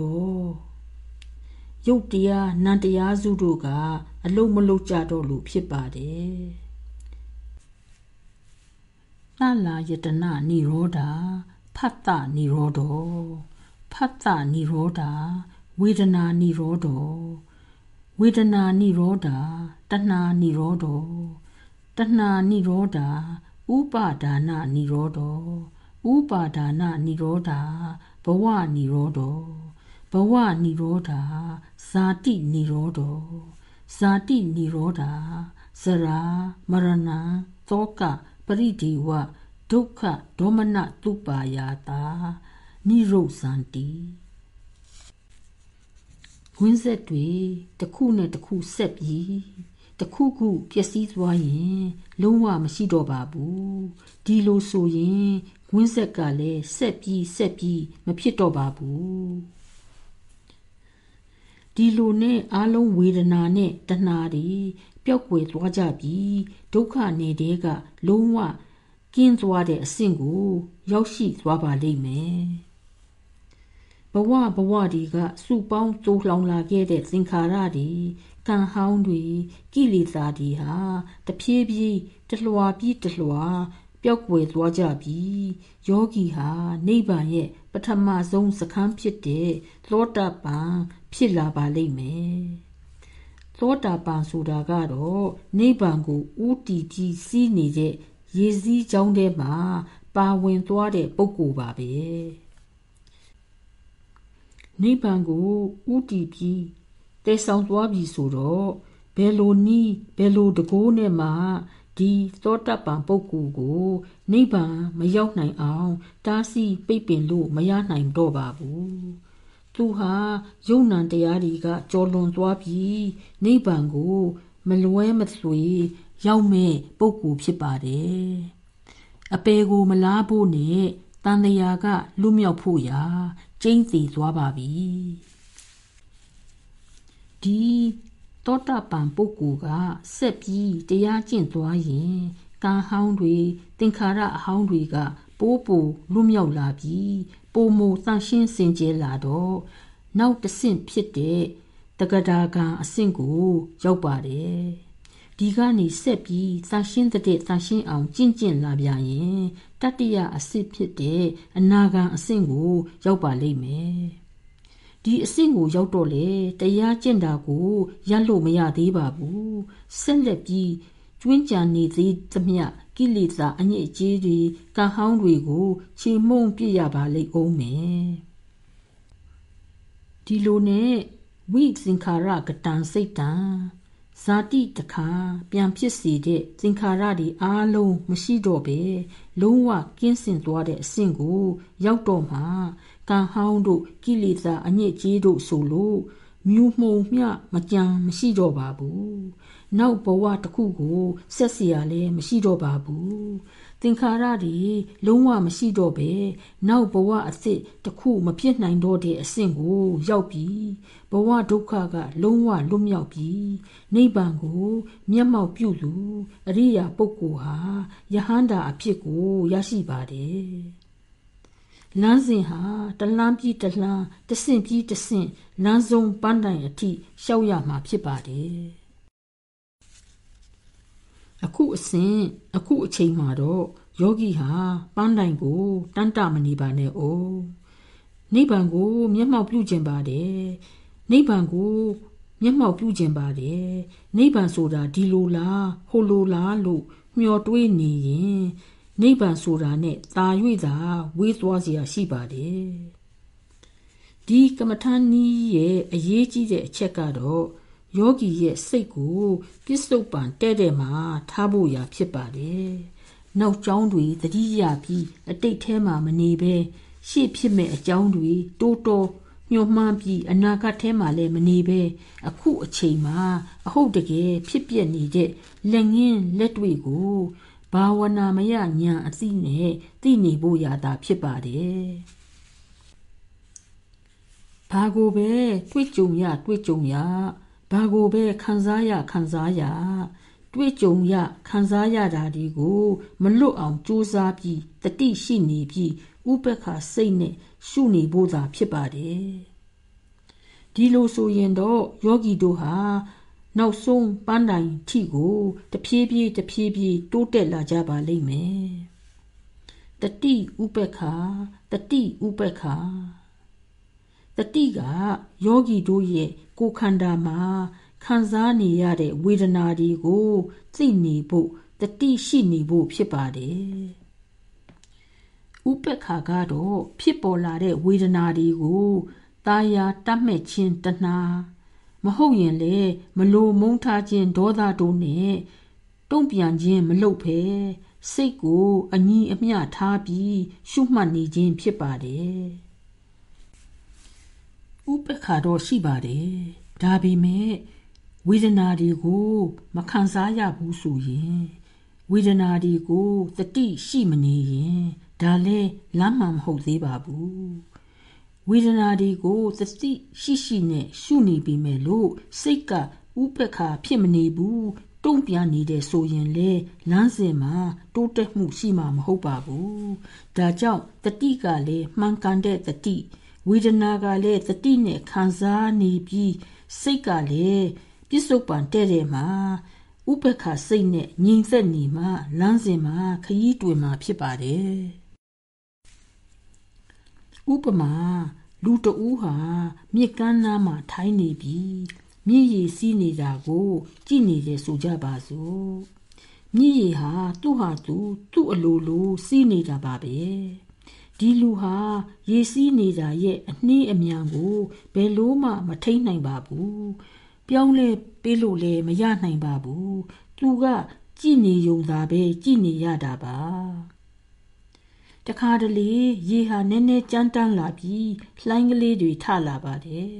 ရုပ်တရားနံတရားစုတို့ကအလုံးမလုံးကြတော့လို့ဖြစ်ပါတယ်တလာယတနာនិရောဓဖတ်တនិရောဓဖတ်တនិရောဓဝေဒနာនិရောဓဝေဒနာនិရောဓတဏှာនិရောဓတဏှာនិရောဓဥပါဒါနនិရောဓ ဥပါဒါနនិရောဓဘဝនិရောဓဘဝនិရောဓဇာတိនិရောဓဇာတိនិရောဓဇရာမရဏသောကပရိဒီဝဒုက္ခဒေါမနတုပါယာတာနိရုဇန္တိဝင်းဆက်တွေတစ်ခုနဲ့တစ်ခုဆက်ပြီးတစ်ခုခုပျက်စီးသွားရင်လုံးဝမရှိတော့ပါဘူးဒီလိုဆိုရင် ဝင်းဆက်ကလည်းဆက်ပြီးဆက်ပြီးမဖြစ်တော့ပါဘူးဒီလိုနဲ့အလုံးဝေဒနာနဲ့တဏှာတွေပျောက်ကွယ်သွားကြပြီးဒုက္ခနေတဲ့ကလုံးဝကင်းသွားတဲ့အဆင့်ကို ရောက်ရှိသွားပါလိမ့်မယ်ဘဝဘဝတွေကစုပေါင်းတိုးလောင်လာခဲ့တဲ့သင်္ခါရတွေကံဟောင်းတွေကိလေသာတွေဟာတဖြည်းဖြည်းတလွှာပြီးတလွှာ ပျောက်ကွယ်သွားကြပြီးယောဂီဟာနိဗ္ဗာန်ရဲ့ပထမဆုံးစခန်းဖြစ်တဲ့သောတာပန်ဖြစ်လာပါလိမ့်မယ်သောတာပန်ဆိုတာကတော့နိဗ္ဗာန်ကိုဥတီပြီးစီးနေတဲ့ရေစည်းကြောင်းထဲမှာပါဝင်သွားတဲ့ပုဂ္ဂိုလ်ပါပဲနိဗ္ဗာန်ကိုဥတီပြီးတည်ဆောင်သွားပြီဆိုတော့ဘယ်လိုနီးဘယ်လိုတကိုးနဲ့မှ ဒီသောတပန်ပုဂ္ဂိုလ်ကိုနိဗ္ဗာန်မရောက်နိုင်အောင်တားဆီးပိတ်ပင်လို့မရနိုင်တော့ပါဘူးသူဟာယုံ nant တရားတွေကကြော်လွန်သွားပြီးနိဗ္ဗာန်ကို မလွဲမသွေရောက်မဲ့ပုဂ္ဂိုလ်ဖြစ်ပါတယ်အပေကိုမလားဖို့နဲ့တန်တရာကလွမြောက်ဖို့ရာကျင်းစီသွားပါပြီဒီ တောတပံပုဂ္ဂိုလ်ကဆက်ပြီးတရားကျင့်သွားရင်ကံဟောင်းတွေသင်္ခါရအဟောင်းတွေကပိုးပိုလွမြောက်လာပြီးပိုမိုတန့်ရှင်းစင်ကြယ်လာတော့နောက်တဆင့်ဖြစ်တဲ့တက္ကဒါကံအဆင့်ကိုရောက်ပါတယ်ဒီကနေဆက်ပြီးတန်ရှင်းတဲ့တန်ရှင်းအောင်ကျင့်ကျင့်လာပြရင်တတ္တရအစစ်ဖြစ်တဲ့အနာဂံအဆင့်ကိုရောက်ပါလိမ့်မယ် ဒီအဆင့်ကိုရောက်တော့လေတရားကျင့်တာကိုရလို့မရသေးပါဘူးဆက်လက်ပြီးကျွင်းကြံနေသေးသမျှကိလေသာအညစ်အကြေးတွေကံဟောင်းတွေကိုခြေမုံပြစ်ရပါလိမ့်အောင်မယ်ဒီလိုနဲ့ဝိသင်္ခါရကတံစိတ်တံဇာတိတခါပြန်ဖြစ်စေတဲ့သင်္ခါရတွေအားလုံးမရှိတော့ပဲလုံးဝကင်းစင်သွားတဲ့အဆင့်ကို ရောက်တော့မှ ကံဟောင်းတို့ကိလေသာအညစ်အကြေးတို့ဆိုလို့မြူမှုံမျှမကြံမရှိတော့ပါဘူးနောက်ဘဝတစ်ခုကိုဆက်เสียလဲမရှိတော့ပါဘူးသင်္ခါရတွေလုံးဝမရှိတော့ပဲနောက်ဘဝအစ်စ်တစ်ခုမဖြစ်နိုင်တော့တဲ့အဆင့်ကို ရောက်ပြီးဘဝဒုက္ခကလုံးဝလွတ်မြောက်ပြီးနိဗ္ဗာန်ကို မျက်မှောက်ပြုလူအရိယာပုဂ္ဂိုလ်ဟာယဟန္တာအဖြစ်ကိုရရှိပါတယ် လမ်းစဉ်ဟာတလန်းပြီးတလန်းတဆင့်ပြီးတဆင့်လမ်းဆုံးပန်းတိုင်အထိရှောက်ရမှာဖြစ်ပါတယ်အခုအစဉ်အခုအချိန်မှာတော့ယောဂီဟာပန်းတိုင်ကိုတန်တမနေပါနဲ့အိုးနိဗ္ဗာန်ကိုမျက်မှောက်ပြုခြင်းပါတယ်နိဗ္ဗာန်ကိုမျက်မှောက်ပြုခြင်းပါတယ်နိဗ္ဗာန်ဆိုတာဒီလိုလားဟိုလိုလားလို့မျှော်တွေးနေရင် နိဗ္ဗာန်ဆိုတာနဲ့ตา၍သာဝေးသွားเสียရှိပါတယ်ဒီကမ္မထာနီးရဲ့အရေးကြီးတဲ့အချက်ကတော့ယောဂီရဲ့စိတ်ကိုပြစ္ဆုတ်ပံတဲ့တဲ့မှာထားဖို့ရာဖြစ်ပါတယ်နောက်ကျောင်းတွေတတိယပြီးအတိတ်ထဲမှာမနေဘဲရှေ့ဖြစ်မဲ့အကြောင်းတွေတိုးတိုးညှို့မှန်းပြီးအနာဂတ်ထဲမှာလည်းမနေဘဲအခုအချိန်မှာအဟုတ်တကယ်ဖြစ်ပျက်နေတဲ့လက်ငင်းလက်တွေကို ဘာဝနာမယညာအသိနဲ့သိနေဖို့ရတာဖြစ်ပါတယ်ဘာကိုပဲတွေ့ကြုံရတွေ့ကြုံရဘာကိုပဲခံစားရခံစားရတွေ့ကြုံရခံစားရတာဒီကိုမလွတ်အောင်ကြိုးစားပြီးတတိရှိနေပြီးဥပက္ခစိတ်နဲ့ရှုနေဖို့သာဖြစ်ပါတယ်ဒီလိုဆိုရင်တော့ယောဂီတို့ဟာ နောက်ဆုံးပန်းတိုင်ထိကိုတဖြည်းဖြည်းတဖြည်းဖြည်းတိုးတက်လာကြပါလိမ့်မယ်တတိဥပက္ခတတိဥပက္ခတတိကယောဂီတို့ရဲ့ကိုယ်ခန္ဓာမှာခံစားနေရတဲ့ဝေဒနာတွေကိုသိနေဖို့တတိရှိနေဖို့ဖြစ်ပါတယ်ဥပက္ခကတော့ဖြစ်ပေါ်လာတဲ့ဝေဒနာတွေကိုตาယာတတ်မဲ့ခြင်းတဏှာ မဟုတ်ရင်လေမလိုမုန်းထားခြင်းဒေါသတို့နဲ့တုံ့ပြန်ခြင်းမလုပ်ဖဲစိတ်ကိုအညီအမျှထားပြီးရှုမှတ်နေခြင်းဖြစ်ပါတယ်ဥပက္ခတော့ရှိပါတယ်ဒါပေမဲ့ဝေဒနာတွေကို မခံစားရဘူးဆိုရင်ဝေဒနာတွေကိုတတိရှိမနေရင်ဒါလဲလမ်းမှမဟုတ်သေးပါဘူး ဝေဒနာတွေကိုသတိရှိရှိနဲ့ရှုနေပြီမဲ့လို့စိတ်ကဥပက္ခဖြစ်မနေဘူးတုံ့ပြန်နေတဲ့ဆိုရင်လေလမ်းစဉ်မှာတိုးတက်မှုရှိမှာမဟုတ်ပါဘူးဒါကြောင့်တတိကလည်းမှန်ကန်တဲ့တတိဝေဒနာကလည်းတတိနဲ့ခံစားနေပြီးစိတ်ကလည်းပြစ္ဆုတ်ပံတဲ့တဲ့မှာဥပက္ခစိတ်နဲ့ငြိမ်သက်နေမှလမ်းစဉ်မှာခရီးတွင်မှာဖြစ်ပါတယ် ဥပမာလူတဦးဟာမြစ်ကမ်းနားမှာထိုင်းနေပြီးမြည်ရည်စီးနေတာကို ကြည့်နေတယ်ဆိုကြပါစို့မြည်ရည်ဟာသူ့ဟာသူသူ့အလိုလိုစီးနေတာပါပဲဒီလူဟာရေစီးနေတာရဲ့အနှီးအမြန်ကိုဘယ်လို့မှမထိန်နိုင်ပါဘူးပြောင်းလဲပေးလို့လည်းမရနိုင်ပါဘူးသူက ကြည်နေုံသာပဲကြည်နေရတာပါ တခါတလေရေဟာနည်းနည်းကြမ်းတမ်းလာပြီးလှိုင်းကလေးတွေထလာပါတယ်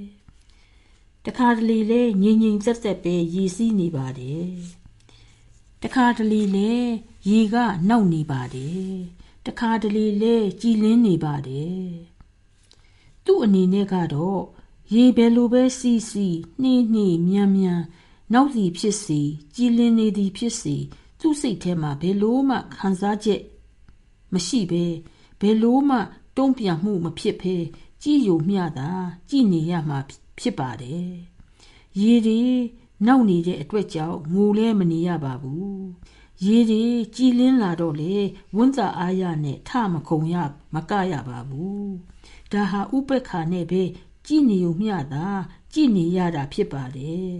တခါတလေလဲငြိမ်ငြိမ်သက်သက်ပဲရေစီးနေပါတယ်တခါတလေလဲရေကနောက်နေပါတယ်တခါတလေလဲကြည်လင်းနေပါတယ်သူ့အနေနဲ့ကတော့ရေဘယ်လိုပဲစီးစီးနှေးနှေးမြန်မြန်နောက်စီဖြစ်စီကြည်လင်းနေသည်ဖြစ်စီသူ့စိတ်ထဲမှာဘယ်လိုမှခံစားချက် မရှိဘဲဘယ်လိုမှ တုံ့ပြန်မှုမဖြစ်ဘဲကြည်ယုံမျှတာကြည်နေရမှာဖြစ်ပါတယ်ရေဒီနောက်နေတဲ့အတွက်ကြောင့်ငိုလဲမနေရပါဘူးရေဒီကြည်လင်းလာတော့လေဝန်းသာအားရနဲ့ထမခုံရမကရပါဘူးဒါဟာဥပက္ခနဲ့ပဲကြည်နေုံမျှတာကြည်နေရတာဖြစ်ပါတယ်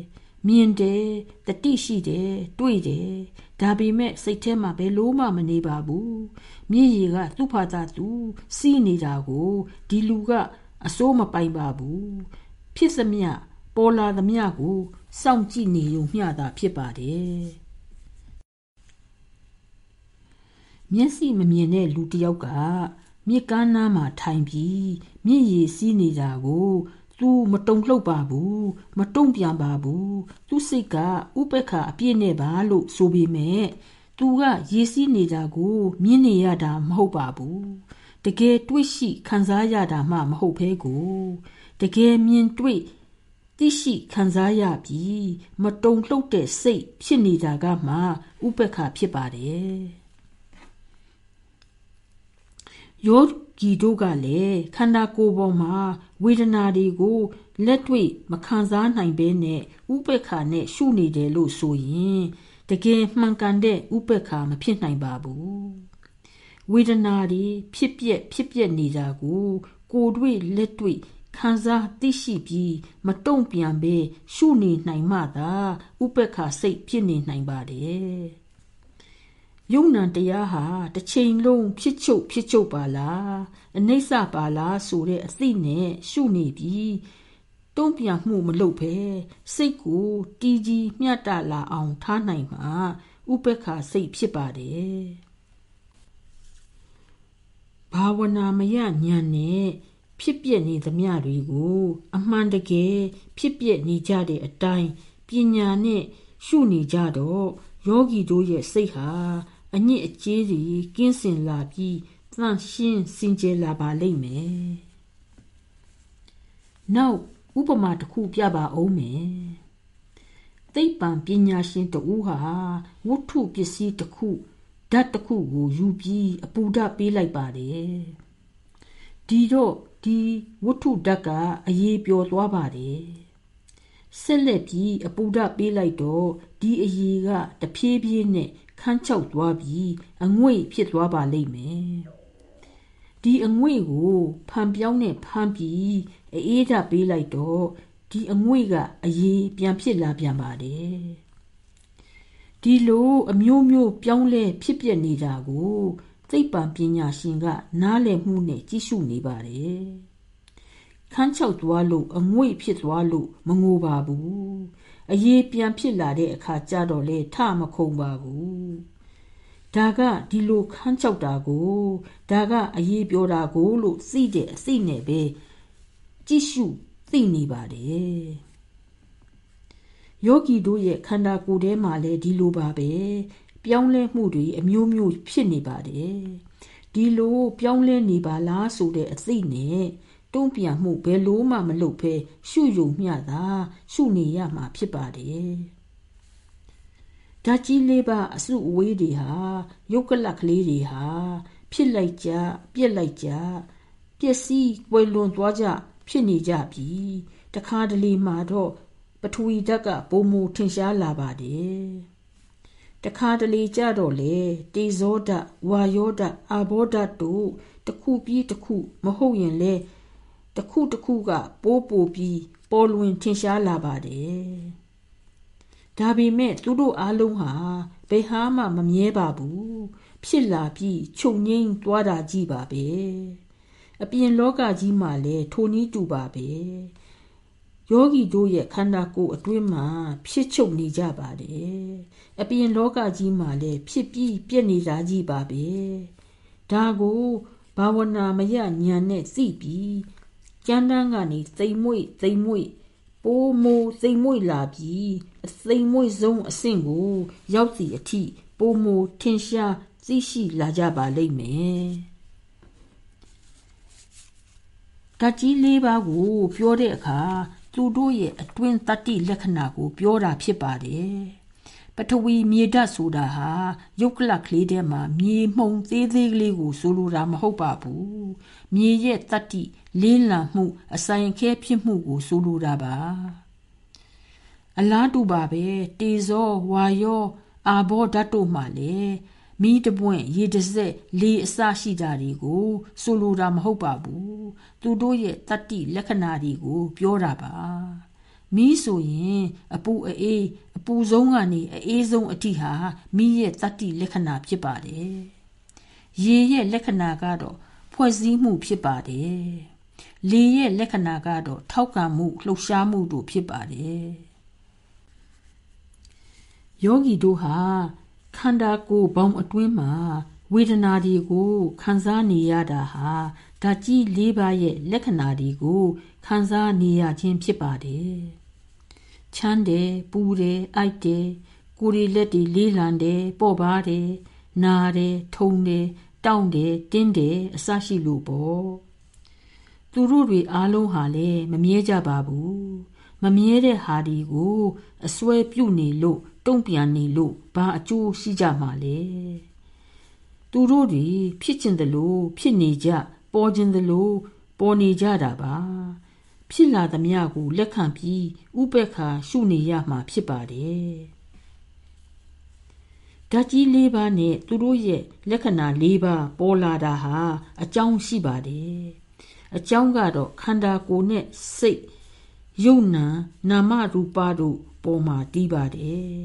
မြင်တယ်တတိရှိတယ်တွေ့တယ်ဒါပေမဲ့စိတ်ထဲမှာဘယ်လို့မှမနေပါဘူး မြည်ရည်ကသူ့ဖာသာသူစီးနေတာကိုဒီလူကအစိုးမပိုင်ပါဘူးဖြစ်စမြပေါ်လာသမျှကိုစောင့်ကြည့်နေုံမျှတာဖြစ်ပါတယ်မျက်စိမမြင်တဲ့လူတစ်ယောက်ကမြစ်ကမ်းနားမှာထိုင်ပြီးမြစ်ရည်စီးနေတာကိုသူမတုံ့လှုပ်ပါဘူးမတုံ့ပြန်ပါဘူးသူစိတ်ကဥပက္ခအပြည့်နဲ့ပါလို့ဆိုပေမဲ့ သူကရေစီးနေတာကို မြင်နေရတာ မဟုတ်ပါဘူး တကယ်တွေ့ရှိ ခံစားရတာမှ မဟုတ်ဘဲကို တကယ်မြင်တွေ့သိရှိ ခံစားရပြီး မတုံ့လှုပ်တဲ့စိတ် ဖြစ်နေတာကမှ ဥပက္ခဖြစ်ပါတယ် ယောဂီတို့ကလည်း ခန္ဓာကိုယ်ပေါ်မှာ ဝေဒနာတွေကို လက်တွေ့ မခံစားနိုင်ဘဲနဲ့ ဥပက္ခနဲ့ ရှုနေတယ်လို့ဆိုရင် တကယ်မှန်ကန်တဲ့ဥပက္ခမဖြစ်နိုင်ပါဘူးဝေဒနာတွေဖြစ်ပျက်ဖြစ်ပျက်နေတာကိုကိုယ်တွေ့လက်တွေ့ခံစားသိရှိပြီးမတုံ့ပြန်ဘဲရှုနေနိုင်မှသာဥပက္ခစိတ်ဖြစ်နေနိုင်ပါတယ်ယုံနံတရားဟာတစ်ချိန်လုံးဖြစ်ချုပ်ဖြစ်ချုပ်ပါလားအနိစ္စပါလားဆိုတဲ့အသိနဲ့ရှုနေပြီး တုံ့ပြန်မှုမလုပ်ဘဲစိတ်ကိုတီးကြီးမျှတလာအောင်ထားနိုင်မှာဥပက္ခစိတ်ဖြစ်ပါတယ်ဘာဝနာမယဉာဏ်နဲ့ဖြစ်ပျက်နေသမျှတွေကို အမှန်တကယ်ဖြစ်ပျက်နေကြတဲ့အတိုင်းပညာနဲ့ရှုနေကြတော့ယောဂီတို့ရဲ့စိတ်ဟာအညစ်အကြေးတွေကင်းစင်လာပြီးသန့်ရှင်းစင်ကြယ်လာပါလိမ့်မယ်။နောက် ဥပမာတစ်ခုပြပါအောင်မယ်။သိပ္ပံပညာရှင်တဦးဟာဝတ္ထုပစ္စည်းတစ်ခုဓာတ်တစ်ခုကိုယူပြီးအပူဓာတ်ပေးလိုက်ပါတယ်။ဒီတော့ဒီဝတ္ထုဓာတ်ကအရေးပျော်သွားပါတယ်။ဆက်လက်ပြီးအပူဓာတ်ပေးလိုက်တော့ဒီအရေးကတဖြည်းဖြည်းနဲ့ခန်းချောက်သွားပြီးအငွေ့ဖြစ်သွားပါလိမ့်မယ် ဒီအငွေ့ကိုဖန်ပြောင်းနဲ့ဖမ်းပြီးအေးဓာပေးလိုက်တော့ဒီအငွေ့ကအရေးပြန်ဖြစ်လာပြန်ပါတယ်ဒီလိုအမျိုးမျိုးပြောင်းလဲဖြစ်ပျက်နေတာကိုသိပ္ပံပညာရှင်က နားလည်မှုနဲ့ကြည့်ရှုနေပါတယ်ခန်းချောက်သွားလို့အငွေ့ဖြစ်သွားလို့မငိုပါဘူးအရေးပြန်ဖြစ်လာတဲ့အခါကျတော့လေထမခုံပါဘူး ဒါကဒီလိုခန်းချောက်တာကိုဒါကအရေးပြောတာကိုလို့သိတဲ့အသိနဲ့ပဲကြည့်ရှုသိနေပါတယ်ယောဂီတို့ရဲ့ခန္ဓာကိုယ်ထဲမှာလည်းဒီလိုပါပဲပြောင်းလဲမှုတွေအမျိုးမျိုးဖြစ်နေပါတယ်ဒီလိုပြောင်းလဲနေပါလားဆိုတဲ့အသိနဲ့တုံ့ပြန်မှုဘယ်လိုမှမလုပ်ဘဲရှုယုံမျှသာရှုနေရမှာဖြစ်ပါတယ် ဓာကြီးလေးပါအစုအဝေးတွေဟာယုတ်ကလကလေးတွေဟာဖြစ်လိုက်ကြပြက်လိုက်ကြပျက်စီးပွေလွန်သွားကြဖြစ်နေကြပြီတခါတလေမှာတော့ပထဝီဓာတ်ကပုံမူထင်ရှားလာပါတယ်တခါတလေကြတော့လေတေဇောဓာတ်ဝါယောဓာတ်အာဘောဓာတ်တို့တစ်ခုပြီးတစ်ခုမဟုတ်ရင်လေတတစ်ခုတစ်ခုကပိုးပိုပြီးပေါ်လွင်ထင်ရှားလာပါတယ် ဒါပေမဲ့သူတို့အားလုံးဟာဘယ်ဟာမှမမြဲပါဘူးဖြစ်လာပြီးချုပ်ငိမ့်သွားတာကြီးပါပဲအပြင်လောကကြီးမှာလည်းထိုနည်းတူပါပဲယောဂီတို့ရဲ့ခန္ဓာကိုယ်အတွင်းမှာဖြစ်ချုပ်နေကြပါတယ်အပြင်လောကကြီးမှာလည်းဖြစ်ပြီးပြည့်နေတာကြီးပါပဲဒါကိုဘာဝနာမရညာနဲ့သိပြီးကျမ်းတန်းကနေသိမ်မွေ့သိမ်မွေ့ ပိုးမိုးသိမ်မွေ့လာပြီးအသိမ်မွေ့ဆုံးအဆင့်ကို ရောက်စီအထိပိုးမိုးထင်ရှားသိရှိလာကြပါလိမ့်မယ်ဓာတ်ကြီးလေးပါးကို ပြောတဲ့အခါသူတို့ရဲ့အတွင်းတတ္တိလက္ခဏာကို ပြောတာဖြစ်ပါတယ် ပထဝီမြေဓာတ်ဆိုတာဟာယုတ်ကလကလေးထဲမှာမြေမှုံသေးသေးကလေးကိုဆိုလိုတာမဟုတ်ပါဘူးမြေရဲ့တတ္တိလေးလံမှု အဆိုင်ခဲဖြစ်မှုကိုဆိုလိုတာပါအလားတူပါပဲတေဇောဝါယောအာဘောဓာတ်တို့မှလည်းမိတပွင့်ရေတစက်လေအစရှိတာတွေကိုဆိုလိုတာမဟုတ်ပါဘူးသူတို့ရဲ့တတ္တိလက္ခဏာတွေကို ပြောတာပါ မီးဆိုရင်အပူအေးအပူဆုံးကနေအေးဆုံးအထိဟာမီးရဲ့တတ္တိလက္ခဏာဖြစ်ပါတယ်ရေရဲ့လက္ခဏာကတော့ဖွဲ့စည်းမှုဖြစ်ပါတယ်လေရဲ့လက္ခဏာကတော့ထောက်ခံမှုလှုပ်ရှားမှုတို့ဖြစ်ပါတယ်ယောဂီတို့ဟာခန္ဓာကိုယ်ပေါင်းအတွင်းမှာဝေဒနာတွေကိုခံစားနေရတာဟာဓာတ်ကြီး၄ပါးရဲ့လက္ခဏာတွေကို ခံစားနေရခြင်းဖြစ်ပါတယ်။ချမ်းတယ်၊ပူတယ်၊အိုက်တယ်၊ကိုယ်ရည်လက်တွေလေးလံတယ်၊ပေါ့ပါတယ်၊နာတယ်၊ထုံတယ်၊တောင့်တယ်၊တင်းတယ်အစရှိလို့ပေါ့။သူတို့တွေအားလုံးဟာလည်းမမြဲကြပါဘူး။မမြဲတဲ့ဟာဒီကိုအစွဲပြုတ်နေလို့တုံ့ပြန်နေလို့ဘာအကျိုးရှိကြမှာလဲသူတို့တွေဖြစ်ခြင်းတလို့ဖြစ်နေကြပေါ်ခြင်းတလို့ပေါ်နေကြတာပါ ဖြစ်လာသမျှကိုလက်ခံပြီးဥပက္ခရှုနေရမှာဖြစ်ပါတယ်ဓာတ်ကြီး၄ပါးနဲ့သူတို့ရဲ့လက္ခဏာ၄ပါးပေါ်လာတာဟာအကြောင်းရှိပါတယ်အကြောင်းကတော့ခန္ဓာကိုယ်နဲ့စိတ်ယုံနာနာမရူပတို့ပေါ်မှာတည်ပါတယ်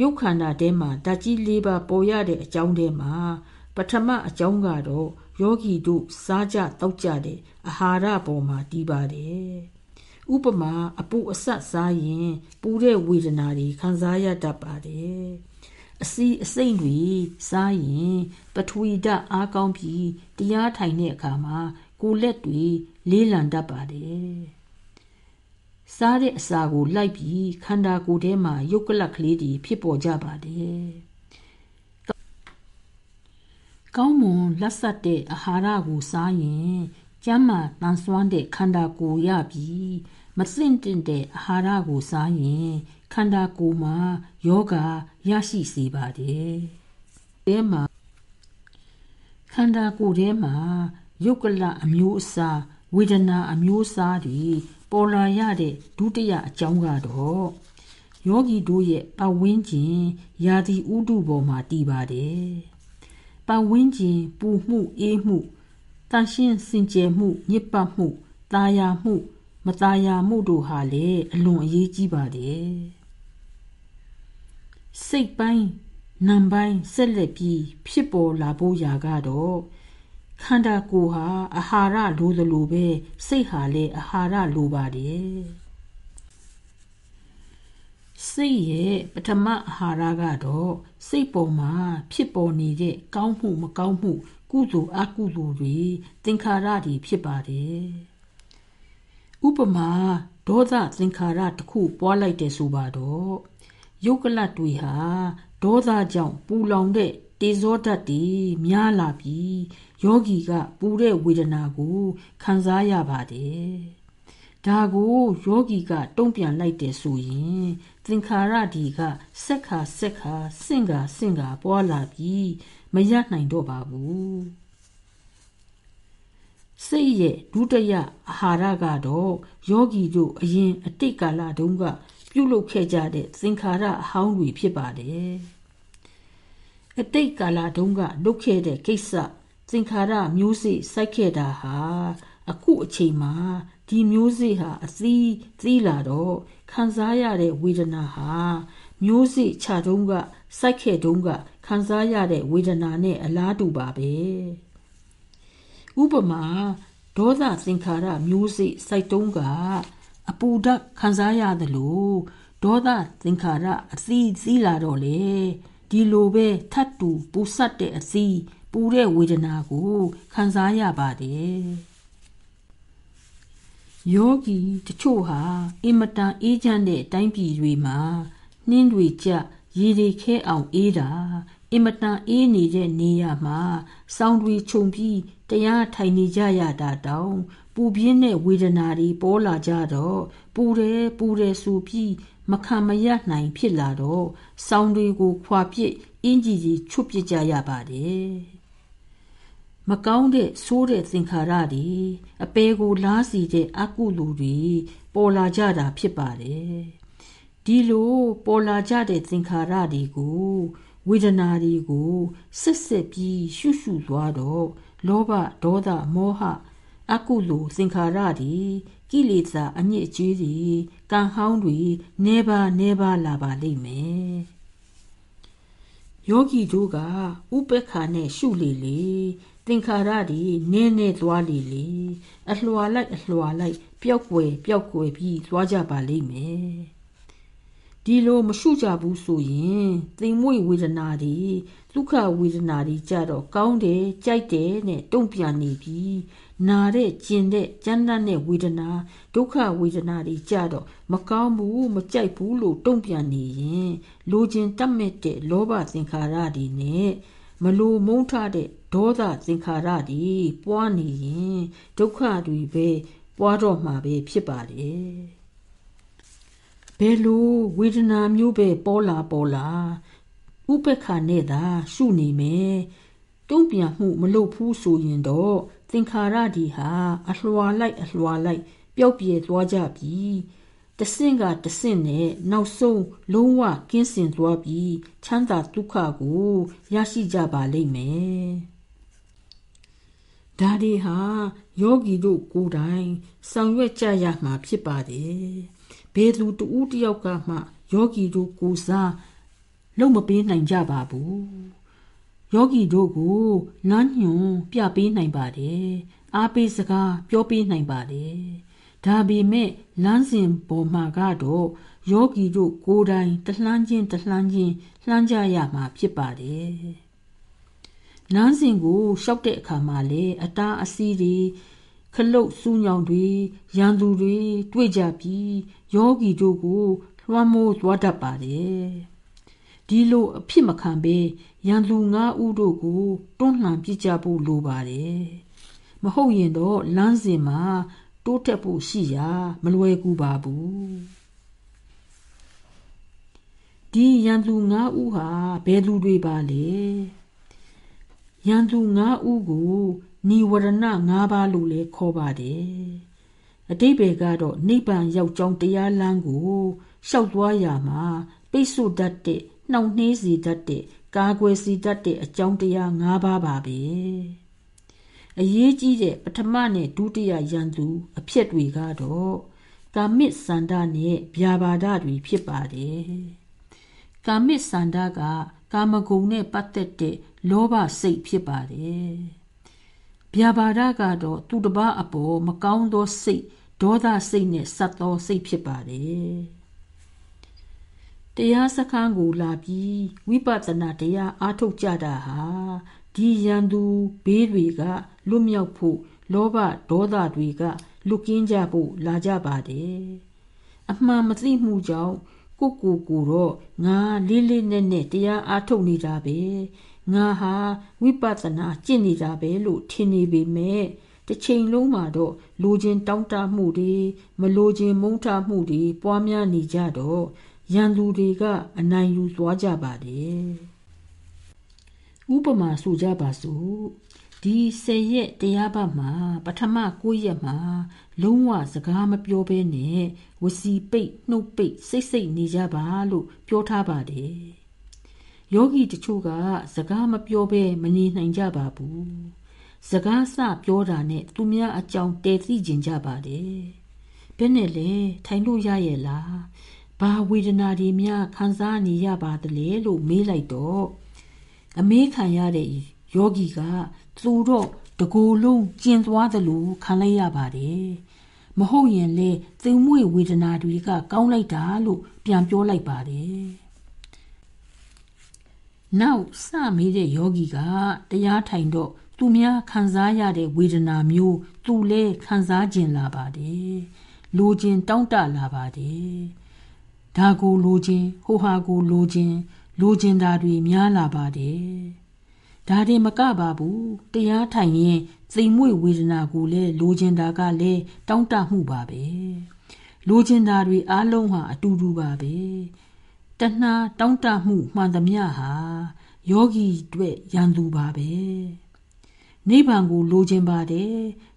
ရုပ်ခန္ဓာထဲမှာဓာတ်ကြီး၄ပါးပေါ်ရတဲ့အကြောင်းထဲမှာ ပထမအကြောင်းကတော့ယောဂီတို့စားကြတောက်ကြတဲ့အာဟာရပေါ်မှာတည်ပါတယ်ဥပမာအပူအဆက်စားရင်ပူတဲ့ဝေဒနာတွေခံစားရတတ်ပါတယ်အစီအစိမ့်တွေစားရင်ပထဝီဓာတ်အားကောင်းပြီးတရားထိုင်တဲ့အခါမှာကိုယ်လက်တွေလေးလံတတ်ပါတယ်စားတဲ့အစာကိုလိုက်ပြီးခန္ဓာကိုယ်ထဲမှာယုတ်ကလတ်ကလေးတွေဖြစ်ပေါ်ကြပါတယ်။ ကောင်းမွန်လက်ဆက်တဲ့အာဟာရကိုစားရင်ကျန်းမာတန်ဆွမ်းတဲ့ခန္ဓာကိုယ်ရပြီးမစင့်တင်တဲ့အာဟာရကိုစားရင်ခန္ဓာကိုယ်မှာယောဂရရှိစေပါတယ်။အဲမှာခန္ဓာကိုယ်ထဲမှာယုတ်ကလအမျိုးအစားဝေဒနာအမျိုးအစားတွေပေါ်လာရတဲ့ဒုတိယအကြောင်းကတော့ယောဂီတို့ရဲ့ပတ်ဝန်းကျင်ယာတိဥတုပေါ်မှာတည်ပါတယ်။ ပတ်ဝန်းကျင်ပူမှုအေးမှုတန်ရှင်းစင်ကြယ်မှုညစ်ပတ်မှုตาယာမှု မตาယာမှုတို့ဟာလည်းအလွန်အရေးကြီးပါတယ်။စိတ်ပိုင်းနံပိုင်းဆက်လက်ပြီးဖြစ်ပေါ်လာဖို့ရာကတော့ခန္ဓာကိုယ်ဟာအာဟာရလိုသလိုပဲစိတ်ဟာလည်းအာဟာရလိုပါတယ် စိတ်ရဲ့ပထမအာဟာရကတော့စိတ်ပေါ်မှာဖြစ်ပေါ်နေတဲ့ကောင်းမှုမကောင်းမှု ကုသိုလ်အကုသိုလ်တွေသင်္ခါရတွေဖြစ်ပါတယ်ဥပမာဒေါသသင်္ခါရတစ်ခုပွားလိုက်တယ်ဆိုပါတော့ယုတ်ကလတ်တွေဟာဒေါသကြောင့်ပူလောင်တဲ့တေဇောဓာတ်တွေများလာပြီးယောဂီကပူတဲ့ဝေဒနာကိုခံစားရပါတယ်။ဒါကိုယောဂီကတုံ့ပြန်လိုက်တယ်ဆိုရင် သင်္ခါရဒီကစက်ခါစက်ခါစင့်ကာစင့်ကာပွားလာပြီးမရနိုင်တော့ပါဘူး။စိတ်ရဲ့ဒုတိယအာဟာရကတော့ယောဂီတို့အရင်အတိတ်ကာလတုန်းကပြုလုပ်ခဲ့ကြတဲ့သင်္ခါရအဟောင်းတွေဖြစ်ပါတယ်။အတိတ်ကာလတုန်းကလုပ်ခဲ့တဲ့ကိစ္စသင်္ခါရမျိုးစေ့စိုက်ခဲ့တာဟာအခုအချိန်မှာ ဒီမျိုးစေ့ဟာအသီးသီးလာတော့ခံစားရတဲ့ဝေဒနာဟာမျိုးစေ့ခြာတုံးကစိုက်ခဲ့တုံးကခံစားရတဲ့ဝေဒနာနဲ့အလားတူပါပဲဥပမာဒေါသသင်္ခါရမျိုးစေ့စိုက်တုံးကအပူဓာတ်ခံစားရသလိုဒေါသသင်္ခါရအသီးသီးလာတော့လေဒီလိုပဲထတ်တူပူဆက်တဲ့အသီးပူတဲ့ဝေဒနာကိုခံစားရပါတယ် ယောဂီတချို့ဟာအင်မတန်အေးချမ်းတဲ့တိုင်းပြည်တွေမှာနှင်းတွေကြရေတွေခဲအောင်အေးတာအင်မတန်အေးနေတဲ့နေရာမှာစောင်းတွေခြုံပြီးတရားထိုင်နေကြရတာတောင်ပူပြင်းတဲ့ဝေဒနာတွေပေါ်လာကြတော့ပူတယ်ပူတယ်ဆိုပြီးမခံမရနိုင်ဖြစ်လာတော့စောင်းတွေကိုခွာပစ်အင်ကြီးကြီးချွတ်ပစ်ကြရပါတယ် မကောင်းတဲ့ဆိုးတဲ့သင်္ခါရတွေအပေကိုလားစီတဲ့အကုလူတွေပေါ်လာကြတာဖြစ်ပါတယ်ဒီလိုပေါ်လာကြတဲ့သင်္ခါရတွေကိုဝေဒနာတွေကိုဆက်ဆက်ပြီးရှုရှုသွားတော့လောဘဒေါသမောဟအကုလိုသင်္ခါရတွေကိလေသာအညစ်အကြေးတွေကံဟောင်းတွေနေပါနေပါလာပါလိမ့်မယ်ယောဂီတို့ကဥပ္ပခါနဲ့ရှုလေလေ သင်္ခါရတွေနင်းနေသွားလေလေအလှော်လိုက်အလှော်လိုက်ပျောက်ွယ်ပျောက်ွယ်ပြီးသွားကြပါလိမ့်မယ်ဒီလိုမရှုကြဘူးဆိုရင်သိမ်မွေ့ဝေဒနာတွေဒုက္ခဝေဒနာတွေကြတော့ကောင်းတယ်ကြိုက်တယ်နဲ့တုံ့ပြန်နေပြီးနာတဲ့ကျင်တဲ့ကြမ်းတမ်းတဲ့ဝေဒနာဒုက္ခဝေဒနာတွေကြတော့မကောင်းဘူးမကြိုက်ဘူးလို့တုံ့ပြန်နေရင်လိုချင်တတ်မဲ့တဲ့လောဘသင်္ခါရတွေနဲ့ မလိုမုန်းထတဲ့ဒေါသသင်္ခါရတွေပွားနေရင်ဒုက္ခတွေပဲပွားတော့မှာပဲဖြစ်ပါတယ်ဘယ်လိုဝေဒနာမျိုးပဲပေါ်လာပေါ်လာဥပက္ခနဲ့သာရှုနေမယ်တုံ့ပြန်မှုမလုပ်ဘူးဆိုရင်တော့သင်္ခါရဒီဟာအလွှာလိုက်အလွှာလိုက်ပျောက်ပြဲသွားကြပြီ တဆင့်ကတဆင့်နဲ့နောက်ဆုံးလုံးဝကင်းစင်သွားပြီးချမ်းသာဒုက္ခကိုရရှိကြပါလိမ့်မယ်ဒါတွေဟာယောဂီတို့ကိုယ်တိုင်ဆောင်ရွက်ကြရမှာဖြစ်ပါတယ်ဘယ်သူတူတယောက်ကမှယောဂီတို့ကိုစားလုံမပေးနိုင်ကြပါဘူးယောဂီတို့ကိုလမ်းညွန်ပြပေးနိုင်ပါတယ်အားပေးစကားပြောပေးနိုင်ပါတယ် ဒါပေမဲ့လမ်းစဉ်ပေါ်မှာကတော့ယောဂီတို့ကိုယ်တိုင်တလှမ်းချင်းတလှမ်းချင်းလှမ်းကြရမှာဖြစ်ပါတယ်လမ်းစဉ်ကိုရှောက်တဲ့အခါမှာလေအတားအဆီးတွေခလုတ်စူးညောင်တွေရန်သူတွေတွေ့ကြပြီးယောဂီတို့ကိုလွှမ်းမိုးသွားတတ်ပါတယ်ဒီလိုအဖြစ်မခံပဲရန်သူငါးဦးတို့ကိုတွန်းလှန်ပြစ်ကြဖို့လိုပါတယ်မဟုတ်ရင်တော့လမ်းစဉ်မှာ တိုးတက်ဖို့ရှိရာမလွယ်ကူပါဘူးဒီရန်သူငါးဦးဟာဘယ်လူတွေပါလဲရန်သူငါးဦးကိုနိဝရဏ၅ပါးလို့လည်းခေါ်ပါတယ်အတိဘယ်ကတော့နိဗ္ဗာန်ရောက်ကြောင်းတရားလမ်းကိုရှောက်သွားရမှာပိတ်ဆို့တတ်တဲ့နှောင့်နှေးစေတတ်တဲ့ကာကွယ်စေတတ်တဲ့အကြောင်းတရား၅ပါးပါပဲ အရေးကြီးတဲ့ပထမနဲ့ဒုတိယယန္တုအဖြစ်တွေကတော့ကာမစ်စန္ဒနဲ့ဗျာပါဒတွေဖြစ်ပါတယ်ကာမစ်စန္ဒကကာမဂုဏ်နဲ့ပတ်သက်တဲ့လောဘစိတ်ဖြစ်ပါတယ်ဗျာပါဒကတော့သူတစ်ပါးအပေါ်မကောင်းသောစိတ်ဒေါသစိတ်နဲ့ဆက်သောစိတ်ဖြစ်ပါတယ်တရားစခန်းကိုလာပြီးဝိပဿနာတရားအားထုတ်ကြတာဟာဒီရန်သူဘေးတွေက လွတ်မြောက်ဖို့လောဘဒေါသတွေကလွတ်ကင်းကြဖို့လာကြပါတယ်အမှန်မသိမှုကြောင့်ကိုကိုကိုတော့ငါလေးလေးနက်နက်တရားအားထုတ်နေတာပဲငါဟာဝိပဿနာကျင့်နေတာပဲလို့ထင်နေပေမဲ့တစ်ချိန်လုံးမှာတော့လိုချင်တောင်းတမှုတွေမလိုချင်မုန်းထမှုတွေပွားများနေကြတော့ရန်သူတွေကအနိုင်ယူသွားကြပါတယ်ဥပမာဆိုကြပါစို့ ဒီဆယ်ရက်တရားပတ်မှာပထမ9ရက်မှာလုံးဝစကားမပြောဘဲနဲ့ဝစီပိတ်နှုတ်ပိတ်စိတ်စိတ်နေကြပါလို့ပြောထားပါတယ်ယောဂီတချို့ကစကားမပြောဘဲမနေနိုင်ကြပါဘူးစကားစပြောတာနဲ့သူများအကြောင်းတည်သိကျင်ကြပါတယ်ဘယ်နဲ့လဲထိုင်လို့ရရဲ့လားဘာဝေဒနာတွေများခံစားနေရပါသလဲလို့မေးလိုက်တော့အမေးခံရတဲ့ယောဂီက သူတော့တကူလုံးကျင်သွားသလိုခံလိုက်ရပါတယ်မဟုတ်ရင်လေသိမ်မွေဝေဒနာတွေကကောင်းလိုက်တာလို့ပြန်ပြောလိုက်ပါတယ်နောက်စမေးတဲ့ယောဂီကတရားထိုင်တော့သူများခံစားရတဲ့ဝေဒနာမျိုးသူလည်းခံစားကျင်လာပါတယ်လိုချင်တောင့်တလာပါတယ်ဒါကိုလိုချင်ဟိုဟာကိုလိုချင်လိုချင်တာတွေများလာပါတယ် ဒါတွေမကပါဘူးတရားထိုင်ရင်စိမ်မွေဝေဒနာကိုလည်းလိုချင်တာကလည်းတောင့်တမှုပါပဲလိုချင်တာတွေအားလုံးဟာအတူတူပါပဲတဏှာတောင့်တမှုမှန်သမျှဟာယောဂီအတွက်ရန်သူပါပဲနိဗ္ဗာန်ကိုလိုချင်ပါတယ်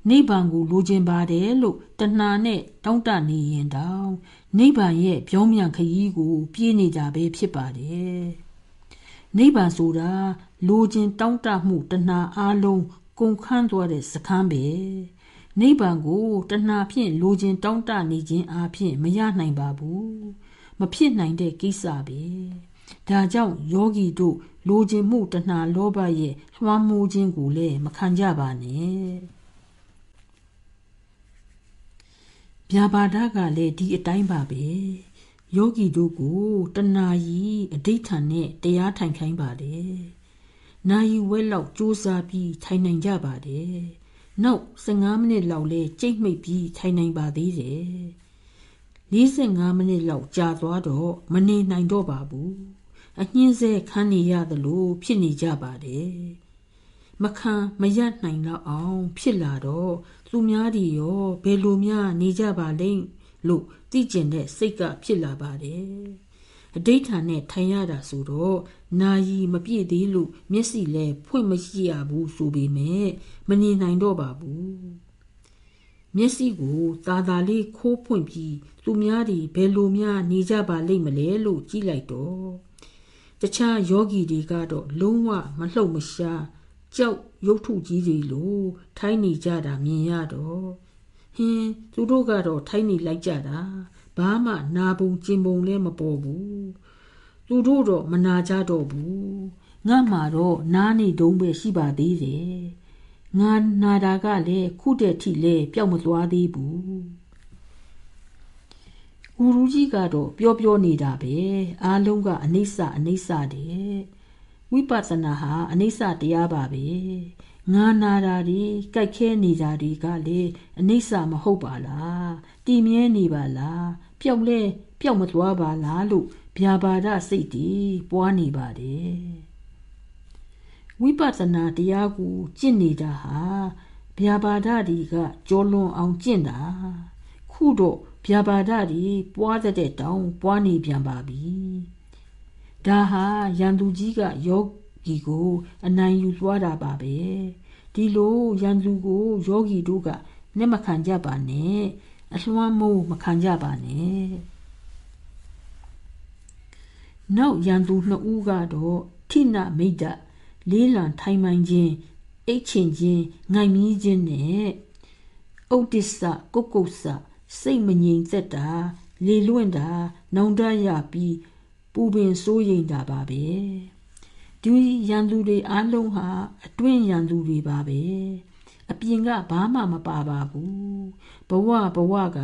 နိဗ္ဗာန်ကိုလိုချင်ပါတယ်လို့တဏှာနဲ့တောင့်တနေရင်တောင်နိဗ္ဗာန်ရဲ့ပြောင်းပြန်ခရီးကို ပြေးနေကြပဲဖြစ်ပါတယ် နိဗ္ဗာန်ဆိုတာလိုချင်တောင့်တမှုတဏှာအလုံးကုန်ခန်းသွားတဲ့စခန်းပဲနိဗ္ဗာန်ကိုတဏှာဖြင့်လိုချင်တောင့်တနေခြင်းအပြင်မရနိုင်ပါဘူးမဖြစ်နိုင်တဲ့ကိစ္စပဲဒါကြောင့်ယောဂီတို့လိုချင်မှုတဏှာလောဘရဲ့လွှမ်းမိုးခြင်းကိုလည်းမခံကြပါနဲ့ဗျာပါဒကလည်းဒီအတိုင်းပါပဲ ယောဂီတို့ကိုတဏှာကြီးအဋိဋ္ဌာန်နဲ့တရားထိုင်ခိုင်းပါတယ်နာယီဝဲလောက်စူးစားပြီးထိုင်နိုင်ကြပါတယ်နောက်15မိနစ်လောက်လဲကြိတ်မိတ်ပြီးထိုင်နိုင်ပါသေးတယ်45မိနစ်လောက်ကြာသွားတော့မနေနိုင်တော့ပါဘူးအညှင်းဆဲခန်းနေရသလိုဖြစ်နေကြပါတယ်မခံမရနိုင်တော့အောင် ဖြစ်လာတော့သူများတွေရောဘယ်လိုများနေကြပါလိမ့် လို့သိကျင်တဲ့စိတ်ကဖြစ်လာပါတယ်အဋိဌာနဲ့ထိုင်ရတာဆိုတော့နာယီမပြည့်သေးလို့မျက်စိလဲဖွင့်မရှိရဘူးဆိုပေမဲ့မနေနိုင်တော့ပါဘူးမျက်စိကိုသာသာလေးခိုးဖွင့်ပြီးသူများတွေဘယ်လိုများနေကြပါလိမ့်မလဲလို့ကြည့်လိုက်တော့တခြားယောဂီတွေကတော့လုံးဝမလှုပ်မရှားကြောက်ရုပ်ထုကြီးတွေလိုထိုင်းနေကြတာမြင်ရတော့ ဟင်းသူတို့ကတော့ထိုင်းနေလိုက်ကြတာဘာမှနာပုံကျင်ပုံလည်းမပေါ်ဘူးသူတို့တော့မနာကြတော့ဘူးငါမှတော့နားနေတုံးပဲရှိပါသေးတယ်ငါနာတာကလည်းခုတည်းထိလည်းပျောက်မသွားသေးဘူးဦးရူကြီးကတော့ပြောပြောနေတာပဲအားလုံးကအနိစ္စအနိစ္စတဲ့ဝိပဿနာဟာအနိစ္စတရားပါပဲ ငါနာတာတွေကြိုက်ခဲနေတာတွေကလေအနိစ္စမဟုတ်ပါလားတည်မြဲနေပါလားပျောက်လဲပျောက်မသွားပါလားလို့ဗျာပါဒစိတ်တွေပွားနေပါတယ်ဝိပဿနာတရားကိုကျင့်နေတာဟာဗျာပါဒတွေကကြောလွန်အောင်ကျင့်တာခုတော့ဗျာပါဒတွေပွားတဲ့တောင်ပွားနေပြန်ပါပြီဒါဟာရန်သူကြီးကယော ဂီကို အနိုင်ယူသွားတာပါပဲဒီလိုရန်သူကိုယောဂီတို့ကမျက်မခံကြပါနဲ့အလွှမ်းမိုးမခံကြပါနဲ့နောက်ရန်သူနှစ်ဦးကတော့ထိနမိတ်တလေးလံထိုင်မှန်ခြင်းအိတ်ချင်ခြင်းငိုင်မီးခြင်းနဲ့ဥဒိစ္စကုတ်ကုတ်ဆစိတ်မငြိမ်သက်တာလေလွင့်တာ နောင်တရပြီးပူပင်စိုးရိမ်တာပါပဲ ဒီရန်သူတွေအားလုံးဟာအတွင်းရန်သူတွေပါပဲအပြင်ကဘာမှမပါပါဘူးဘဝဘဝက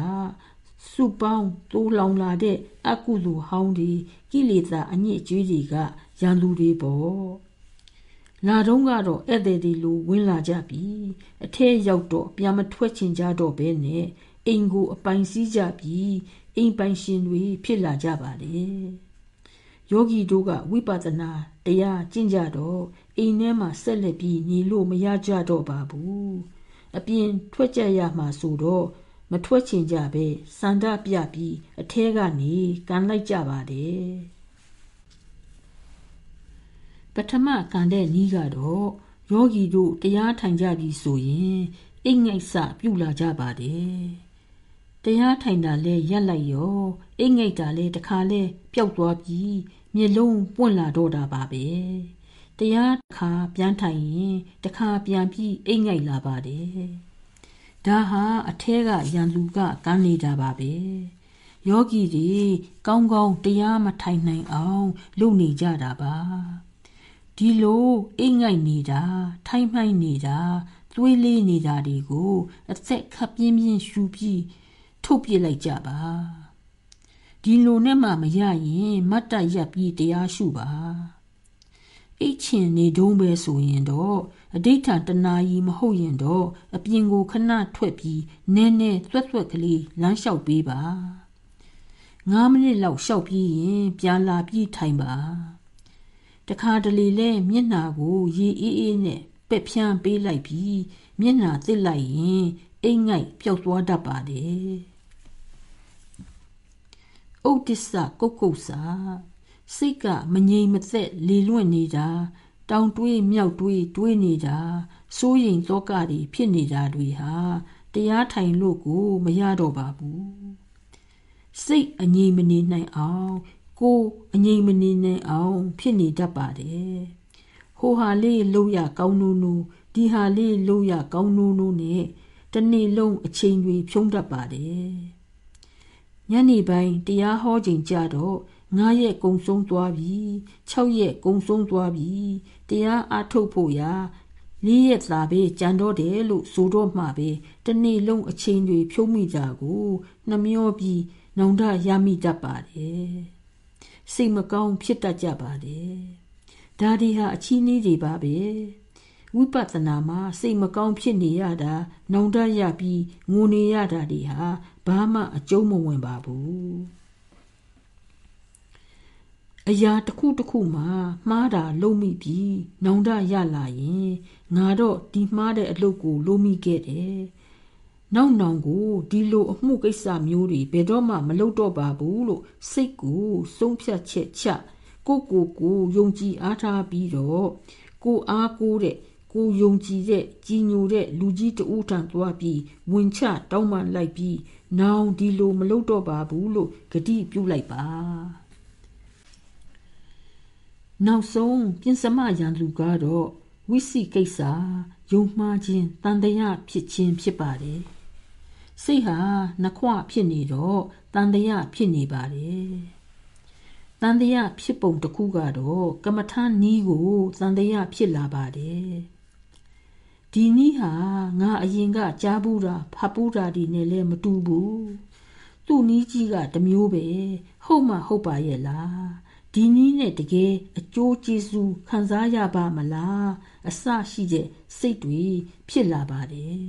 စုပေါင်းတိုးလောင်လာတဲ့အကုသိုလ်ဟောင်းတွေကိလေသာအညစ်အကြေးတွေကရန်သူတွေပေါ့လာတော့ကတော့ဧည့်သည်တွေလိုဝင်လာကြပြီအထက်ရောက်တော့ပြန်မထွက်ချင်ကြတော့ဘဲနဲ့အိမ်ကိုအပိုင်စည်းကြပြီးအိမ်ပိုင်ရှင်တွေဖြစ်လာကြပါလေ ယောဂီတို့ကဝိပဿနာတရားကျင့်ကြတော့အိမ်ထဲမှာဆက်လက်ပြီးနေလို့မရကြတော့ပါဘူးအပြင်ထွက်ကြရမှာဆိုတော့မထွက်ချင်ကြပဲစန္ဒပြပြီးအထဲကနေကန်လိုက်ကြပါတယ်ပထမကန်တဲ့နီးကတော့ယောဂီတို့တရားထိုင်ကြပြီဆိုရင်အိမ်ငိုက်စပြုလာကြပါတယ်တရားထိုင်တာလဲရက်လိုက်ရောအိမ်ငိုက်တာလဲတခါလဲပျောက်သွားပြီး မျက်လုံးပွင့်လာတော့တာပါပဲတရားတစ်ခါပြန်ထိုင်ရင်တစ်ခါပြန်ပြီးအိတ်ငိုက်လာပါတယ်ဒါဟာအထဲကရန်လူကကန်းနေတာပါပဲယောဂီတွေကောင်းကောင်းတရားမထိုင်နိုင်အောင်လုပ်နေကြတာပါဒီလိုအိတ်ငိုက်နေတာထိုင်မှိုင်းနေတာသွေးလေးနေတာတွေကိုအသက်ခပ်ပြင်းပြင်းရှူပြီးထုတ်ပြလိုက်ကြပါ ဒီလိုနဲ့မှမရရင်မတ်တရက်ပြီးတရားရှုပါအိတ်ချင်နေတုံးပဲဆိုရင်တော့အဋိဋ္ဌံတနာကြီးမဟုတ်ရင်တော့အပြင်ကိုခဏထွက်ပြီးနည်းနည်းသွက်သွက်ကလေးလမ်းလျှောက်ပေးပါ9မိနစ်လောက်လျှောက်ပြီးရင်ပြန်လာပြီးထိုင်ပါတခါတလေလဲမျက်နာကိုရေအေးအေးနဲ့ပက်ဖြန်းပေးလိုက်ပြီးမျက်နာသစ်လိုက်ရင်အိမ်ငိုက်ပျောက်သွားတတ်ပါတယ် ဥဒိစ္စကုတ်ကုတ်စာစိတ်ကမငြိမ်မသက်လေလွင့်နေတာတောင်တွေးမြောက်တွေးတွေးနေတာစိုးရိမ်သောကတွေဖြစ်နေတာတွေဟာတရားထိုင်လို့ကိုမရတော့ပါဘူးစိတ်အငြိမ်မနေနိုင်အောင်ကိုအငြိမ်မနေနိုင်အောင်ဖြစ်နေတတ်ပါတယ်ဟိုဟာလေးလို့ရကောင်းနူးနူးဒီဟာလေးလို့ရကောင်းနူးနူးနဲ့တနေ့လုံးအချိန်တွေဖြုံးတတ်ပါတယ် ညနေပိုင်းတရားဟောချိန်ကြတော့9ရက်ကုံဆုံးသွားပြီ6ရက်ကုံဆုံးသွားပြီတရားအားထုတ်ဖို့ရာလေးရက်သာပဲကြံတော့တယ်လို့ဆိုတော့မှပဲတနေ့လုံးအချိန်တွေဖြုံးမိကြကိုနှမျောပြီးနောင်တရမိတတ်ပါတယ်စိတ်မကောင်းဖြစ်တတ်ကြပါတယ်ဒါတွေဟာအချီးနှီးတွေပါပဲ ဝိပဿနာမှာစိတ်မကောင်းဖြစ်နေရတာနောင်တရပြီးငိုနေရတာတွေဟာဘာမှအကျုံးမဝင်ပါဘူးအရာတစ်ခုတစ်ခုမှာမှားတာလုံးမိပြီးနောင်တရလာရင်ငါတော့ဒီမှားတဲ့အလုပ်ကိုလုံးမိခဲ့တယ်နောက်နောင်ကိုဒီလိုအမှုကိစ္စမျိုးတွေဘယ်တော့မှမလုပ်တော့ပါဘူးလို့စိတ်ကိုဆုံးဖြတ်ချက်ချကိုကိုကိုယုံကြည်အားထားပြီးတော့ကိုအားကိုတဲ့ ကိုယုံကြည်တဲ့ကြီးညိုတဲ့လူကြီးတဦးထံသွားပြီးဝင်ချတောင်းပန်လိုက်ပြီးနောင်ဒီလိုမလုပ်တော့ပါဘူးလို့ဂတိပြုလိုက်ပါနောက်ဆုံးပြင်စမရန်သူကတော့ဝိစီကိစ္စယုံမှားခြင်းတန်တရားဖြစ်ခြင်းဖြစ်ပါတယ်စိတ်ဟာနှခွဖြစ်နေတော့တန်တရားဖြစ်နေပါတယ်တန်တရားဖြစ်ပုံတစ်ခုကတော့ကမ္မထာနီးကိုတန်တရားဖြစ်လာပါတယ် ဒီနီးဟာငါအရင်ကကြားဘူးတာဖတ်ဘူးတာဒီနဲ့လည်းမတူဘူးသူ့နီးကြီးကတမျိုးပဲဟုတ်မှဟုတ်ပါရဲ့လားဒီနီးနဲ့တကယ်အကျိုးကျေးဇူးခံစားရပါမလားအစရှိတဲ့စိတ်တွေဖြစ်လာပါတယ်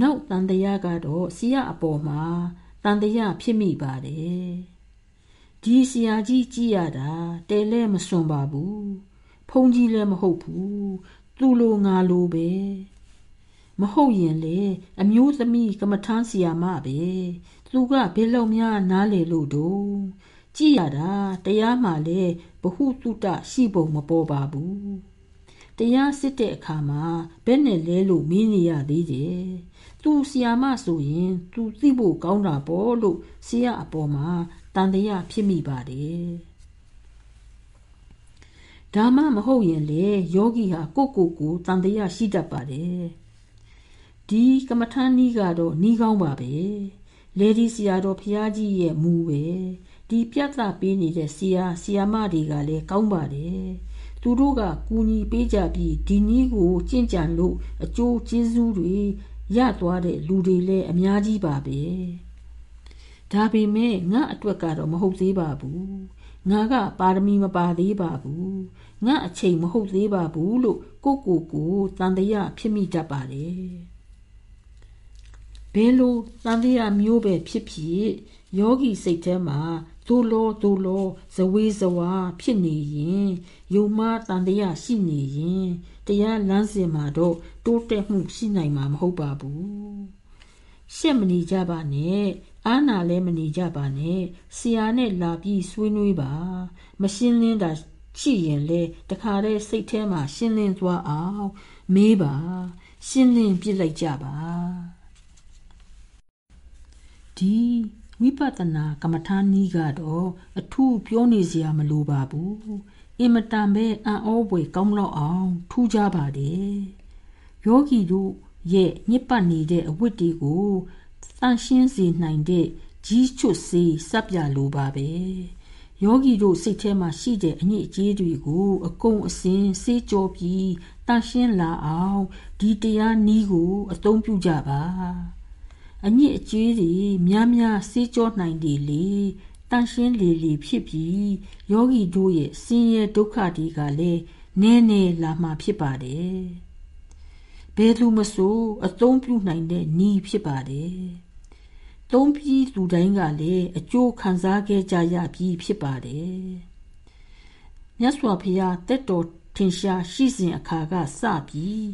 နောက်တန်တရားကတော့ဆရာအပေါ်မှာတန်တရားဖြစ်မိပါတယ်ဒီဆရာကြီးကြည့်ရတာတဲလဲမစွန်ပါဘူးဖုန်ကြီးလည်းမဟုတ်ဘူး သူ့လိုငါလိုပဲမဟုတ်ရင်လေအမျိုးသမီးကမထမ်းဆီယာမပဲသူကဘယ်လောက်များနားလေလို့တော့ကြည့်ရတာတရားမှလည်းဘဟုတုတရှိပုံမပေါ်ပါဘူးတရားစစ်တဲ့အခါမှာဘယ်နဲ့လဲလို့မင်းနေရသေးတယ်သူဆီယာမဆိုရင် သူသိဖို့ကောင်းတာပေါ့လို့ဆရာအပေါ်မှာတန်တရားဖြစ်မိပါတယ် ဒါမှမဟုတ်ရင်လေယောဂီဟာကိုကိုကိုတန်တရားရှိတတ်ပါတယ်ဒီကမ္မထာနီးကတော့နီးကောင်းပါပဲလေဒီဆရာတော်ဖျားကြီးရဲ့မူပဲဒီပြတ်သားပေးနေတဲ့ဆရာဆရာမတွေကလည်းကောင်းပါတယ်သူတို့ကကူညီပေးကြပြီးဒီနည်းကိုကြင့်ကြံလို့အကျိုးကျေးဇူးတွေရသွားတဲ့လူတွေလည်းအများကြီးပါပဲဒါပေမဲ့ငါအတွက်ကတော့မဟုတ်သေးပါဘူး ငါကပါရမီမပါသေးပါဘူးငါအချိန်မဟုတ်သေးပါဘူးလို့ကိုကိုကိုတန်တရားဖြစ်မိတတ်ပါတယ်ဘယ်လိုတန်တရားမျိုးပဲဖြစ်ဖြစ်ယောဂီစိတ်ထဲမှာဒိုလောဒိုလောဇဝေဇဝါဖြစ်နေရင်ယုံမတန်တရားရှိနေရင်တရားလမ်းစဉ်မှာတော့တိုးတက်မှုရှိနိုင်မှာမဟုတ်ပါဘူးရှက်မနေကြပါနဲ့ အာနာလည်းမနေကြပါနဲ့ဆရာနဲ့လာပြီးဆွေးနွေးပါ မရှင်းလင်းတာရှိရင်လေတခါတည်းစိတ်ထဲမှာရှင်းလင်းသွားအောင်မေးပါရှင်းလင်းပြစ်လိုက်ကြပါဒီဝိပဿနာကမ္မထာနည်းကတော့အထူးပြောနေစရာမလိုပါဘူးအင်မတန်ပဲအံ့ဩဖွယ်ကောင်းလောက်အောင် ထူးကြပါတယ်ယောဂီတို့ရဲ့ညစ်ပတ်နေတဲ့အဝတ်တွေကို တန့်ရှင်းစေနိုင်တဲ့ကြီးချွတ်စေးစပ်ပြလိုပါပဲယောဂီတို့စိတ်ထဲမှာရှိတဲ့အညစ်အကြေးတွေကိုအကုန်အစင်စေးကြောပြီးတန့်ရှင်းလာအောင်ဒီတရားနည်းကို အသုံးပြုကြပါအညစ်အကြေးတွေများများစေးကြောနိုင်တယ်လေတန့်ရှင်းလေလေဖြစ်ပြီးယောဂီတို့ရဲ့ဆင်းရဲဒုက္ခတွေကလည်းနည်းနည်းလာမှဖြစ်ပါတယ်ဘယ်လူမဆိုအသုံးပြုနိုင်တဲ့နည်းဖြစ်ပါတယ် သုံးပြီးလူတိုင်းကလည်းအကျိုးခံစားခဲ့ကြရပြီးဖြစ်ပါတယ်မြတ်စွာဘုရားတက်တော်ထင်ရှားရှိစဉ်အခါကစပြီး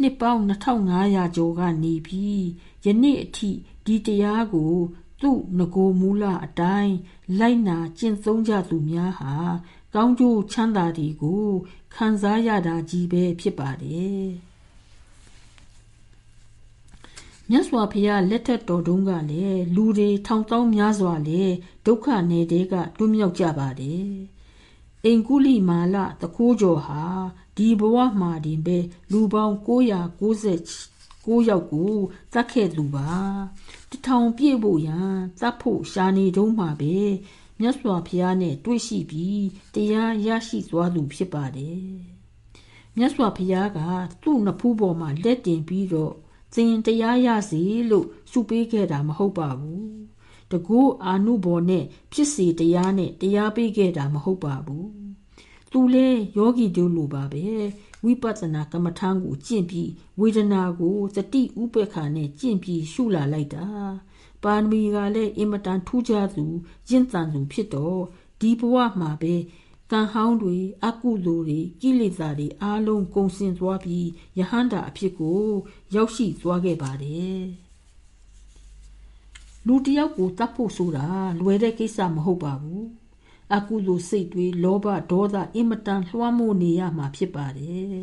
နှစ်ပေါင်း2500ကျော်ကနေပြီးယနေ့အထိဒီတရားကိုသူ့ငကိုမူလအတိုင်းလိုက်နာကျင့်သုံးကြသူများဟာ ကောင်းကျိုးချမ်းသာတွေကိုခံစားရတာကြီးပဲဖြစ်ပါတယ် မြတ်စွာဘုရားလက်ထက်တော်တုန်းကလည်းလူတွေထောင်တောင်းများစွာလည်းဒုက္ခနယ်တဲကတွမြောက်ကြပါတယ်အင်ကုလိမာလတခိုးကျော်ဟာဒီဘဝမှာတင်ပဲလူပေါင်း996ယောက်ကိုတတ်ခဲ့သူပါတထောင်ပြည့်ဖို့ရန်တတ်ဖို့ရှာနေတုံးမှာပဲမြတ်စွာဘုရားနဲ့တွေ့ရှိပြီးတရားရရှိသွားသူဖြစ်ပါတယ်မြတ်စွာဘုရားကသူ့နဖူးပေါ်မှာလက်တင်ပြီးတော့ သင်တရားရစီလို့စုပေးခဲ့တာမဟုတ်ပါဘူးတကူအာနုဘော်နဲ့ဖြစ်စီတရားနဲ့တရားပေးခဲ့တာမဟုတ်ပါဘူးသူလဲယောဂီတို့လိုပါပဲဝိပဿနာကမ္မထံကိုကျင့်ပြီးဝေဒနာကိုစတိဥပ္ပခါနဲ့ကျင့်ပြီးရှုလာလိုက်တာပါရမီကလည်းအင်မတန်ထူးခြားသူရင့်တန်သူဖြစ်တော့ဒီဘဝမှာပဲ ကံဟောင်းတွေအကုသိုလ်တွေကိလေသာတွေအားလုံးကုန်စင်သွားပြီးယဟန္တာအဖြစ်ကို ရောက်ရှိသွားခဲ့ပါတယ်လူတယောက်ကိုတတ်ဖို့ဆိုတာလွယ်တဲ့ကိစ္စမဟုတ်ပါဘူးအကုသိုလ်စိတ်တွေလောဘဒေါသအင်မတန်လွှမ်းမိုးနေရမှာဖြစ်ပါတယ်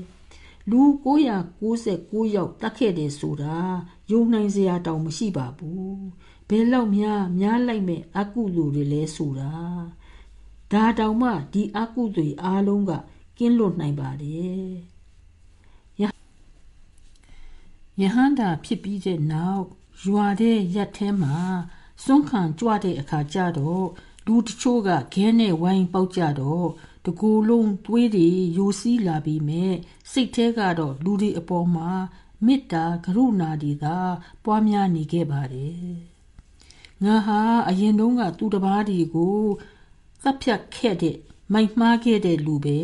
လူ996ယောက်တတ်ခဲ့တယ်ဆိုတာယုံနိုင်စရာတောင်မရှိပါဘူးဘယ်လောက်များများလိုက်မဲ့အကုသိုလ်တွေလဲဆိုတာ ဒါတောင်မှဒီအကုသိုလ်အားလုံးကကင်းလွတ်နိုင်ပါတယ်ယဟန္တာဖြစ်ပြီးတဲ့နောက်ရွာတဲ့ရက်ထဲမှာစွန့်ခံကြွတဲ့အခါကျတော့လူတချို့ကခဲနဲ့ဝိုင်းပေါက်ကြတော့တကူလုံးသွေးတွေယိုစီးလာပြီးမဲ့စိတ်ထဲကတော့လူတွေအပေါ်မှာမေတ္တာကရုဏာတွေသာပွားများနေခဲ့ပါတယ်ငါဟာအရင်တုန်းကသူတစ်ပါးတွေကို သတ်ဖြတ်ခဲ့တဲ့မိုက်မှားခဲ့တဲ့လူပဲ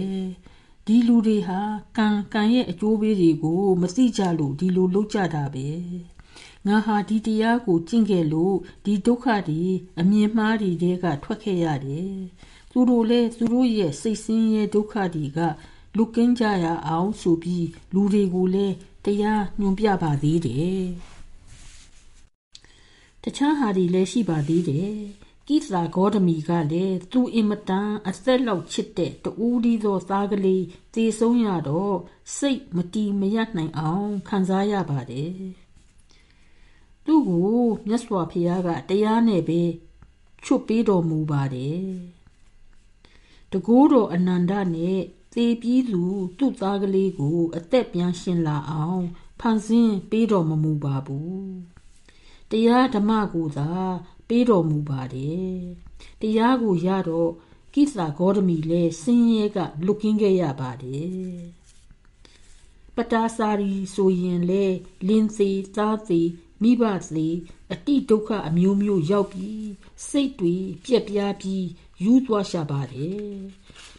ဒီလူတွေဟာကံကံရဲ့အကျိုးပေးတွေကိုမသိကြလို့ဒီလိုလုပ်ကြတာပဲငါဟာဒီတရားကိုကျင့်ခဲ့လို့ဒီဒုက္ခတွေအမြင်မှားတွေကထွက်ခဲ့ရတယ်သူတို့လည်းသူတို့ရဲ့စိတ်ဆင်းရဲဒုက္ခတွေကလူကင်းကြရအောင်ဆိုပြီးလူတွေကိုလည်းတရားညွှန်ပြပါသေးတယ်တခြားဟာတွေလည်းရှိပါသေးတယ် ကိသာဂေါတမီကလည်းသူအင်မတန်အသက်လောက်ချစ်တဲ့တူးဒီသောသားကလေးသေဆုံးရတော့စိတ်မတီမရနိုင်အောင်ခံစားရပါတယ်သူ့ကိုမြတ်စွာဘုရားကတရားနဲ့ပဲချွတ်ပေးတော်မူပါတယ်တကိုးတော်အနန္ဒနဲ့သေပြီးသူသူ့သားကလေးကို အသက်ပြန်ရှင်လာအောင်ဖန်ဆင်းပေးတော်မမူပါဘူးတရားဓမ္မကိုသာ ပေးတော်မူပါတယ်တရားကိုရတော့ကိစ္စဂေါတမီလဲဆင်းရဲကလွတ်ကင်းခဲ့ရပါတယ်ပတာစာရီဆိုရင်လဲလင်းစီသားစီမိဘစီအတိဒုက္ခအမျိုးမျိုးရောက်ပြီးစိတ်တွေပြက်ပြားပြီးယူသွားရှာပါတယ်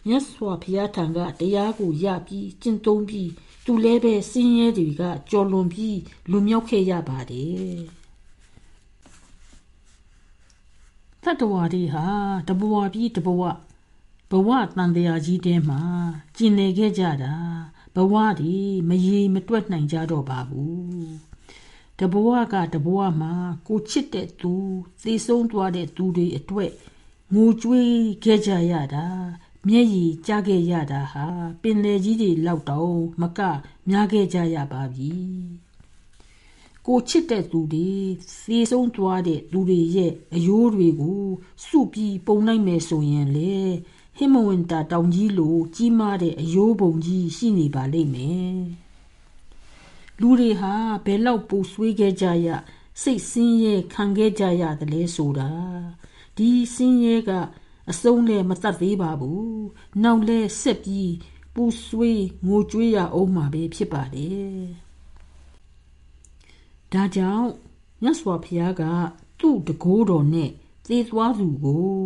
မြတ်စွာဘုရားထံကတရားကိုရပြီးကျင့်သုံးပြီးသူလည်းပဲဆင်းရဲတွေကကြော်လွန်ပြီးလွန်မြောက်ခဲ့ရပါတယ် တတဝါဒီဟာတဘဝပြီးတဘဝဘဝတန်တရားကြီးတဲမှာကျင်နေခဲ့ကြတာဘဝဒီမရေမတွက်နိုင်ကြတော့ပါဘူးတဘဝကတဘဝမှာကိုချစ်တဲ့သူသေဆုံးသွားတဲ့သူတွေအတွက်ငိုကြွေးခဲ့ကြရတာမျက်ရည်ကျခဲ့ရတာဟာပင်လေကြီးတွေလောက်တော့မကများခဲ့ကြရပါပြီ ကိုချစ်တဲ့သူတွေသေဆုံးသွားတဲ့သူတွေရဲ့အယိုးတွေကိုစုပြီးပုံလိုက်မယ်ဆိုရင်လေဟဟိမဝန္တာတောင်ကြီးလိုကြီးမားတဲ့အယိုးပုံကြီးရှိနေပါလိမ့်မယ်လူတွေဟာဘယ်လောက်ပူဆွေးခဲ့ကြရစိတ်ဆင်းရဲခံခဲ့ကြရတယ်လဲဆိုတာဒီဆင်းရဲကအစုံးနဲ့မတတ်သေးပါဘူးနောက်လဲဆက်ပြီးပူဆွေးငိုကြွေးရအောင်မှာပဲဖြစ်ပါတယ် ဒါကြောင့်မြတ်စွာဘုရားကသူ့တကိုးတော်နဲ့သေသွားသူကို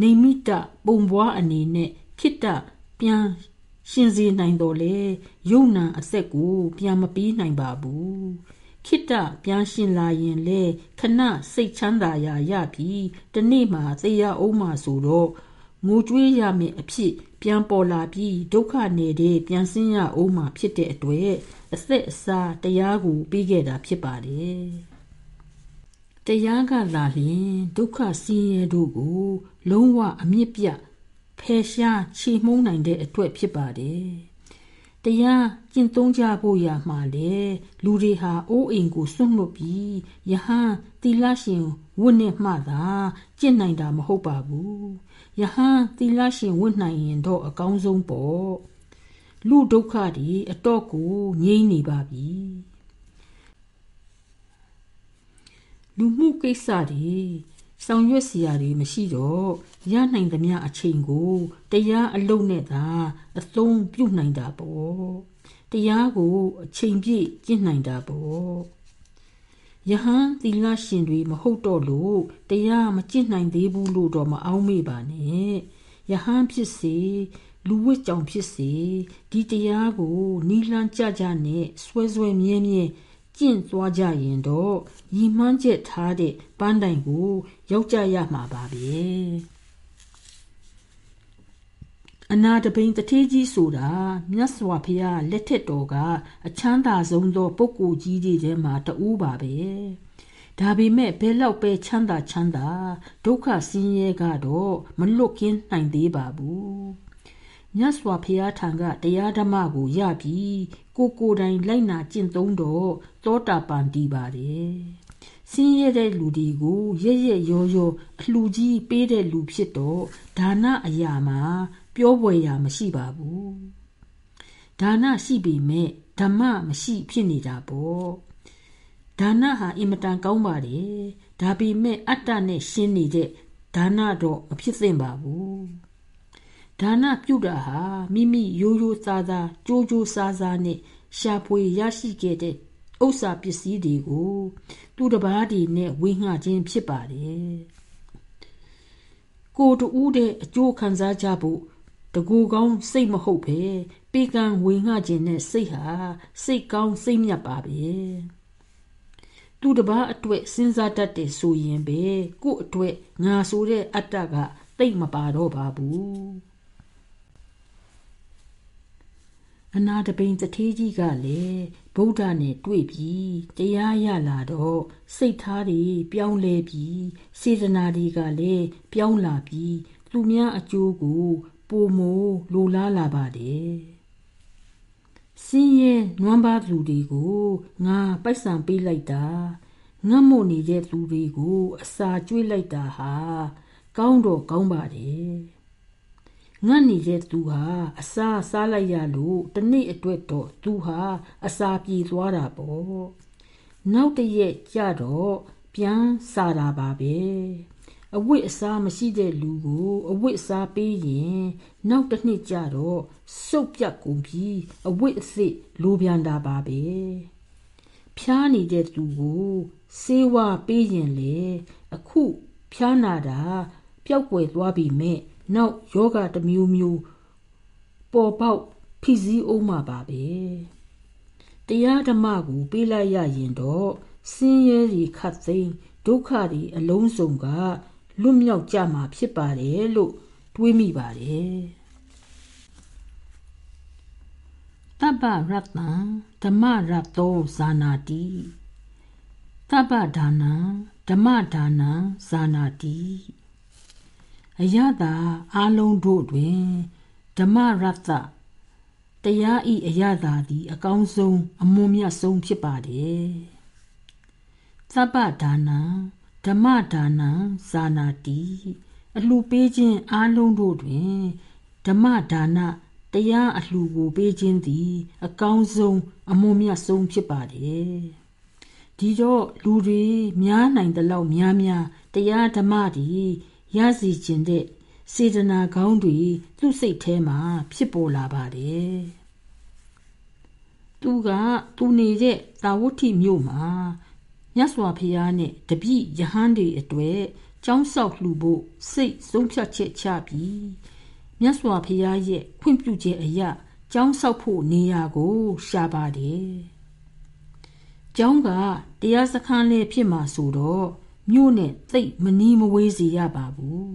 နေမိတပုံပွားအနေနဲ့ခိတ္တပြန်ရှင်စေနိုင်တော်လေယုံနာအသက်ကို ပြန်မပြီးနိုင်ပါဘူးခိတ္တပြန်ရှင်လာရင်လေခဏစိတ်ချမ်းသာရာရပြီးတနေ့မှသေရအောင်မှဆိုတော့ ငိုကြွေးရမယ်အဖြစ်ပြန်ပေါ်လာပြီးဒုက္ခနေတဲ့ပြန်ဆင်းရအောင်မှဖြစ်တဲ့အတွက်အသက်အစာတရားကိုပြီးခဲ့တာဖြစ်ပါတယ်တရားကလာလျင်ဒုက္ခဆင်းရဲတို့ကို လုံးဝအမြင့်ပြဖယ်ရှားချေမှုန်းနိုင်တဲ့အတွက်ဖြစ်ပါတယ်။တရားကျင့်သုံးကြဖို့ရမှာလေလူတွေဟာအိုးအိမ်ကိုစွန့်လွတ်ပြီးယဟန်သီလရှင်ဝတ်နဲ့မှသာကျင့်နိုင်တာမဟုတ်ပါဘူး။ ယဟန်သီလရှင်ဝတ်နိုင်ရင်တော့အကောင်းဆုံးပေါ့။လူဒုက္ခတွေအတော့ကိုငြိမ့်နေပါပြီ။လူမှုကိစ္စတွေဆောင်ရွက်စရာတွေမရှိတော့ရနိုင်သမျှအချိန်ကိုတရားအလုံးနဲ့သာအသုံးပြုနိုင်တာပေါ့တရားကိုအချိန်ပြည့်ကျင့်နိုင်တာပေါ့ ယဟန်သီလရှင်တွေမဟုတ်တော့လို့တရားမကျင့်နိုင်သေးဘူးလို့တော့မအောင်မေ့ပါနဲ့ယဟန်ဖြစ်စေလူဝတ်ကြောင်ဖြစ်စေဒီတရားကိုနီလန်းကြကြနဲ့ဆွဲဆွဲမြဲမြဲကျင့်သွားကြရင်တော့ရီမှန်းချက်ထားတဲ့ပန်းတိုင်ကို ရောက်ကြရမှာပါပဲ အနာတပိန်တထေးကြီးဆိုတာမြတ်စွာဘုရားလက်ထက်တော်ကအချမ်းသာဆုံးသောပုဂ္ဂိုလ်ကြီးတွေထဲမှာတဦးပါပဲဒါပေမဲ့ဘယ်လောက်ပဲချမ်းသာချမ်းသာဒုက္ခဆင်းရဲကတော့မလွတ်ကင်းနိုင်သေးပါဘူးမြတ်စွာဘုရားထံကတရားဓမ္မကိုရပြီးကိုကိုတိုင်လိုက်နာကျင့်သုံးတော့သောတာပန်တည်ပါတယ်။ဆင်းရဲတဲ့လူတွေကိုရရရောရောအလှကြီးပေးတဲ့လူဖြစ်တော့ဒါနအရာမှာ ပြောပွဲရာမရှိပါဘူး။ဒါနရှိပေမဲ့ဓမ္မမရှိဖြစ်နေတာပေါ့။ဒါနဟာအင်မတန်ကောင်းပါတယ်။ဒါပေမဲ့အတ္တနဲ့ရှင်းနေတဲ့ဒါနတော့မဖြစ်သင့်ပါဘူး။ဒါနပြုတာဟာမိမိရိုးရိုးသားသားကြိုးကြိုးစားစားနဲ့ရှာဖွေရရှိခဲ့တဲ့ဥစ္စာပစ္စည်းတွေကို သူတစ်ပါးတည်းနဲ့ဝေငှခြင်းဖြစ်ပါတယ်ကိုတူးတဲ့အကျိုးခံစားကြဖို့ တကူကောင်းစိတ်မဟုတ်ပဲပေကံဝေငှခြင်းနဲ့စိတ်ဟာစိတ်ကောင်းစိတ်မြတ်ပါပဲသူတစ်ပါးအတွက်စဉ်းစားတတ်တယ်ဆိုရင်ပဲကို့အတွက်ငါဆိုတဲ့အတ္တကတိတ်မပါတော့ပါဘူးအနာတပိန်တထေးကြီးကလည်းဗုဒ္ဓနဲ့တွေ့ပြီးတရားရလာတော့စိတ်ထားတွေပြောင်းလဲပြီးစေတနာတွေကလည်းပြောင်းလာပြီးလူများအကျိုးကို ပိုမိုလိုလားလာပါတယ်စင်းရဲနွမ်းပါသူတွေကိုငါပိုက်ဆံပေးလိုက်တာငတ်မို့နေတဲ့သူတွေကိုအစာကျွေးလိုက်တာဟာကောင်းတော့ကောင်းပါတယ်ငတ်နေတဲ့သူဟာအစာစားလိုက်ရလို့တနေ့အတွက်တော့သူဟာအစာပြေသွားတာပေါ့နောက်တရက်ကြတော့ပြန်စားတာပါပဲ အဝိအစားမရှိတဲ့လူကိုအဝိအစားပေးရင်နောက်တစ်နှစ်ကြတော့စုပ်ပြတ်ကုန်ပြီးအဝိအစစ်လိုပြန်တာပါပဲဖျားနေတဲ့သူကိုစေဝါပေးရင်လေအခုဖျားနာတာပျောက်ကွယ်သွားပြီမဲ့နောက်ယောဂတစ်မျိုးမျိုးပေါ်ပေါက်ဖြစ်စည်းအောင်မှာပါပဲတရားဓမ္မကိုပေးလိုက်ရရင်တော့ဆင်းရဲတွေခတ်သိမ်းဒုက္ခတွေအလုံးစုံက လွတ်မြောက်ကြမှာဖြစ်ပါတယ်လို့တွေးမိပါတယ်တပ္ပရတ္တံဓမ္မရတ္တောဇာနာတိတပ္ပဒါနံဓမ္မဒါနံဇာနာတိအယတာအာလုံးတို့တွင်ဓမ္မရတ္တတရားဤအယတာသည်အကောင်းဆုံးအမွန်မြတ်ဆုံးဖြစ်ပါတယ်သဗ္ဗဒါနံ ဓမ္မဒါနံဇာနာတိအလှပေးခြင်းအာလုံးတို့တွင်ဓမ္မဒါနတရားအလှူကိုပေးခြင်းသည် အကောင်းဆုံးအမွန်မြတ်ဆုံးဖြစ်ပါတယ်ဒီတော့လူတွေများနိုင်တဲ့လောက်များများတရားဓမ္မတွေရစီခြင်းတဲ့စေတနာကောင်းတွေသူ့စိတ်ထဲမှာဖြစ်ပေါ်လာပါတယ်သူကသူနေတဲ့တာဝတိမြို့မှာ မြတ်စွာဘုရားနဲ့တပည့်ယဟန်တွေအတွေ့ကျောင်းဆောက်လှူဖို့စိတ်ဆုံးဖြတ်ချက်ချပြီးမြတ်စွာဘုရားရဲ့ခွင့်ပြုချက်အရကျောင်းဆောက်ဖို့နေရာကိုရှာပါတယ်။ကျောင်းကတရားစခန်းလေးဖြစ်မှာဆိုတော့မြို့နဲ့သိပ်မနီးမဝေးစီရပါဘူး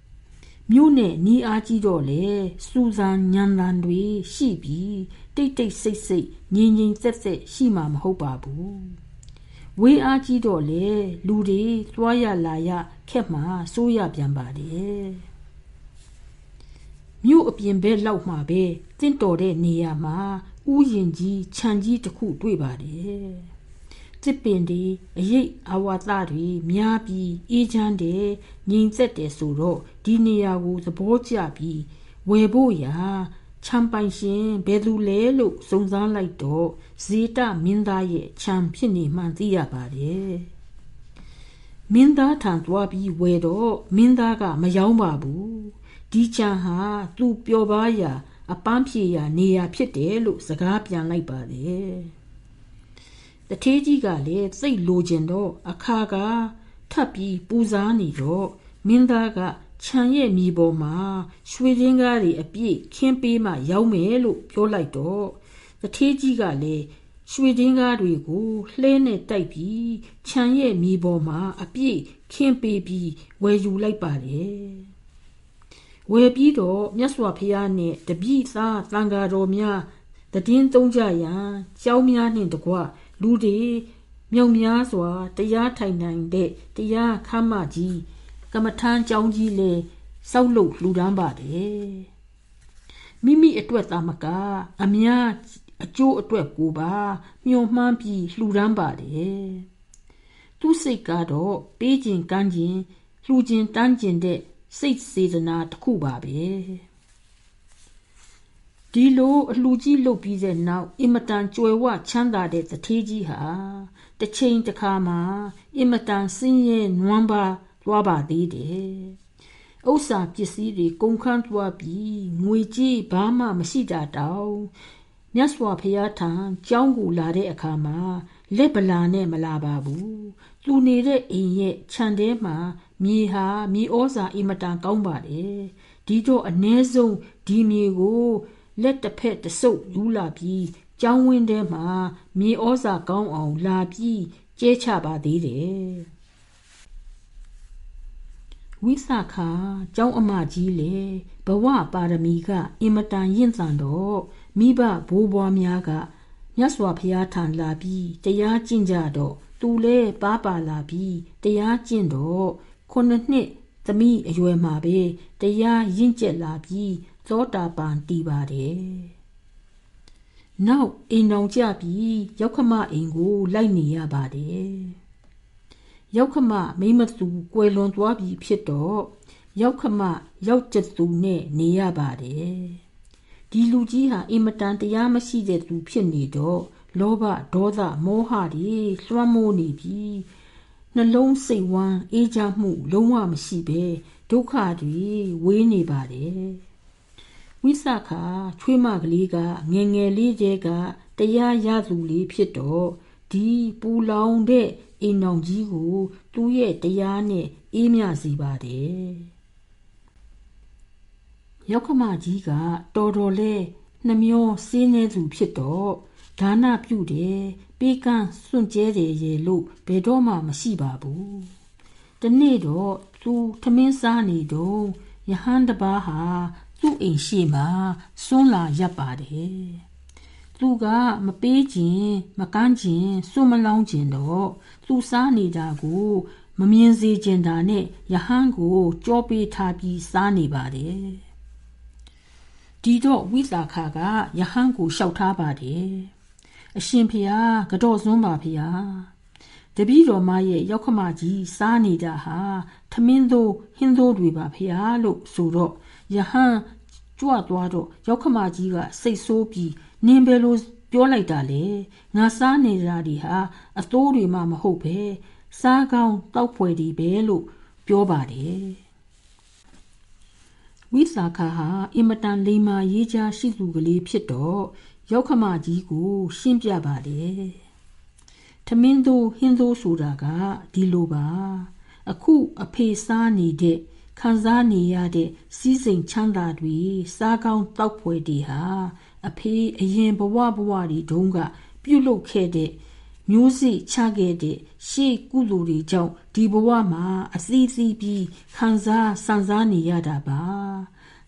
။မြို့နဲ့နီးအားကြီးတော့လေစူဇန်ညံတန်တွေရှိပြီးတိတ်တိတ်ဆိတ်ဆိတ်ငြိမ်ငြိမ်သက်သက်ရှိမှာမဟုတ်ပါဘူး။ ဝေးအားကြီးတော့လေလူတွေသွားရလာရခက်မှစိုးရပြန်ပါတယ်။မြို့အပြင်ဘက်လောက်မှာပဲတင့်တော်တဲ့နေရာမှာဥယျင်ကြီးခြံကြီးတစ်ခုတွေ့ပါတယ်တစ်ပင်ဒီအရေးအဝါသတွေများပြီးအေးချမ်းတယ်ငြိမ်သက်တယ်ဆိုတော့ဒီနေရာကိုသဘောကျပြီးဝယ်ဖို့ရာ ချမ်းပိုင်ရှင်ဘယ်သူလဲလို့စုံစမ်းလိုက်တော့ဇေတမင်းသားရဲ့ချမ်းဖြစ်နေမှသိရပါတယ်မင်းသားထံသွားပြီးဝယ်တော့မင်းသားကမယောင်းပါဘူးဒီချံဟာသူ့ပျော်ပါရာအပန်းဖြေရာနေရာဖြစ်တယ်လို့စကားပြန်လိုက်ပါတယ်တထေးကြီးကလည်းစိတ်လိုချင်တော့အခါကထပ်ပြီးပူဇာနေတော့မင်းသားက ခြံရဲ့မြေပေါ်မှာရွှေရင်းကားတွေအပြည့်ခင်းပေးမှရောက်မယ်လို့ပြောလိုက်တော့တထေးကြီးကလည်းရွှေရင်းကားတွေကိုလှဲနဲ့တိုက်ပြီးခြံရဲ့မြေပေါ်မှာအပြည့်ခင်းပေးပြီးဝယ်ယူလိုက်ပါတယ်ဝယ်ပြီးတော့မြတ်စွာဘုရားနှင့်တပည့်သားတန်ဃာတော်များတည်င်းသုံးကြရန်ကြောင်းများနှင့်တကွလူတွေမြောက်များစွာတရားထိုင်နိုင်တဲ့တရားခမ်းမကြီး ကမ္မထမ်းကြောင်းကြီးလေစောက်လုပ်လှူဒန်းပါတယ်မိမိအတွက်သာမကအများအကျိုးအတွက်ကိုပါမျှော်မှန်းပြီးလှူဒန်းပါတယ်သူစိတ်ကတော့ပေးခြင်းကမ်းခြင်းလှူခြင်းတန်းခြင်းတဲ့စိတ်စေတနာတစ်ခုပါပဲဒီလိုအလှကြီးလုပ်ပြီးတဲ့နောက်အင်မတန်ကြွယ်ဝချမ်းသာတဲ့တထေးကြီးဟာတစ်ချိန်တစ်ခါမှာအင်မတန်ဆင်းရဲနွမ်းပါ သွားပါသေးတယ်ဥစ္စာပစ္စည်းတွေကုန်ခန်းသွားပြီးငွေကြေးဘာမှမရှိတာတောင်မြတ်စွာဘုရားထံကြောင်းကိုလာတဲ့အခါမှာလက်ဗလာနဲ့မလာပါဘူးလူနေတဲ့အိမ်ရဲ့ခြံထဲမှာမြေဟာမြေဩဇာအင်မတန်ကောင်းပါတယ်ဒီတော့အ ਨੇ ဆုံးဒီမြေကိုလက်တစ်ဖက်တဆုပ်ယူလာပြီးကျောင်းဝင်းထဲမှာမြေဩဇာကောင်းအောင်လာပြီးကျဲချပါသေးတယ် ဝိသခာကျောင်းအမကြီးလေဘဝပါရမီကအင်မတန်ရင့်သန်တော့မိဘဘိုးဘွားများကမြတ်စွာဘုရားထံလာပြီးတရားကျင့်ကြတော့သူလဲပါပါလာပြီးတရားကျင့်တော့ခုနှစ်နှစ်သမီးအရွယ်မှာပဲတရားရင့်ကျက်လာပြီးသောတာပန်တည်ပါတယ်။နောက်အိမ်တော်ကြပြီးရောက်ခမအိမ်ကိုလိုက်နေရပါတယ်။ ရောက်ခမမိမသူကွယ်လွန်သွားပြီဖြစ်တော့ရောက်ခမရောက်ကျသူနဲ့နေရပါတယ်။ဒီလူကြီးဟာအင်မတန်တရားမရှိတဲ့သူဖြစ်နေတော့လောဘဒေါသမောဟတွေလွှမ်းမိုးနေပြီးနှလုံးစိတ်ဝမ်းအေးချမ်းမှု လုံးဝမရှိဘဲဒုက္ခတွေဝေးနေပါတယ်ဝိသခာချွေးမကလေးကငငယ်လေးကျဲကတရားရသူလေးဖြစ်တော့ဒီပူလောင်တဲ့ အိမ်အောင်ကြီးကို သူ့ရဲ့တရားနဲ့အေးမြစေပါတယ်ရောက်ခမကြီးကတော်တော်လေးနှမျောစင်းနေသူဖြစ်တော့ဒါနပြုတယ်ပေးကမ်းစွန့်ကြဲတယ်ရေလို့ဘယ်တော့မှမရှိပါဘူးတနေ့တော့သူထမင်းစားနေတော့ယဟန်တပါးဟာသူ့အိမ်ရှိမှစွန့်လာရပ်ပါတယ်သူကမပေးခြင်းမကမ်းခြင်းစွန့်မလောင်းခြင်းတော့ သူစားနေတာကိုမမြင်စေခြင်းတာနဲ့ယဟန်ကိုကြောပေးထားပြီးစားနေပါတယ်ဒီတော့ဝိသခါကယဟန်ကိုလျှောက်ထားပါတယ်အရှင်ဖျားကတော့စွန်းပါဖျားတပည့်တော်မရဲ့ရောက်ခမကြီးစားနေတာဟာထမင်းသိုးဟင်းသိုးတွေပါဖျားလို့ဆိုတော့ယဟန်ကြကြွသွားတော့ရောက်ခမကြီးကစိတ်ဆိုးပြီးနင်းပဲလို့ ပြောလိုက်တာလေငါစားနေတာဒီဟာအသိုးတွေမှမဟုတ်ပဲစားကောင်းတောက်ဖွယ်ဒီပဲလို့ပြောပါတယ်ဝိသခာဟာအင်မတန်လိမ္မာရေးချရှိသူကလေးဖြစ်တော့ရောက်ခမကြီးကိုရှင်းပြပါတယ်ထမင်းသူဟင်းသူဆိုတာကဒီလိုပါ အခုအဖေစားနေတဲ့ခံစားနေရတဲ့စီးစိမ်ချမ်းသာတွေစားကောင်းတောက်ဖွယ်တွေဟာ အဖေအရင်ဘဝဘဝတွေတုန်းကပြုတ်လုခဲ့တဲ့မျိုးစိချခဲ့တဲ့ရှေ့ကုသိုလ်တွေကြောင့်ဒီဘဝမှာအစည်းစီးပြီးခံစားဆန်စားနေရတာပါ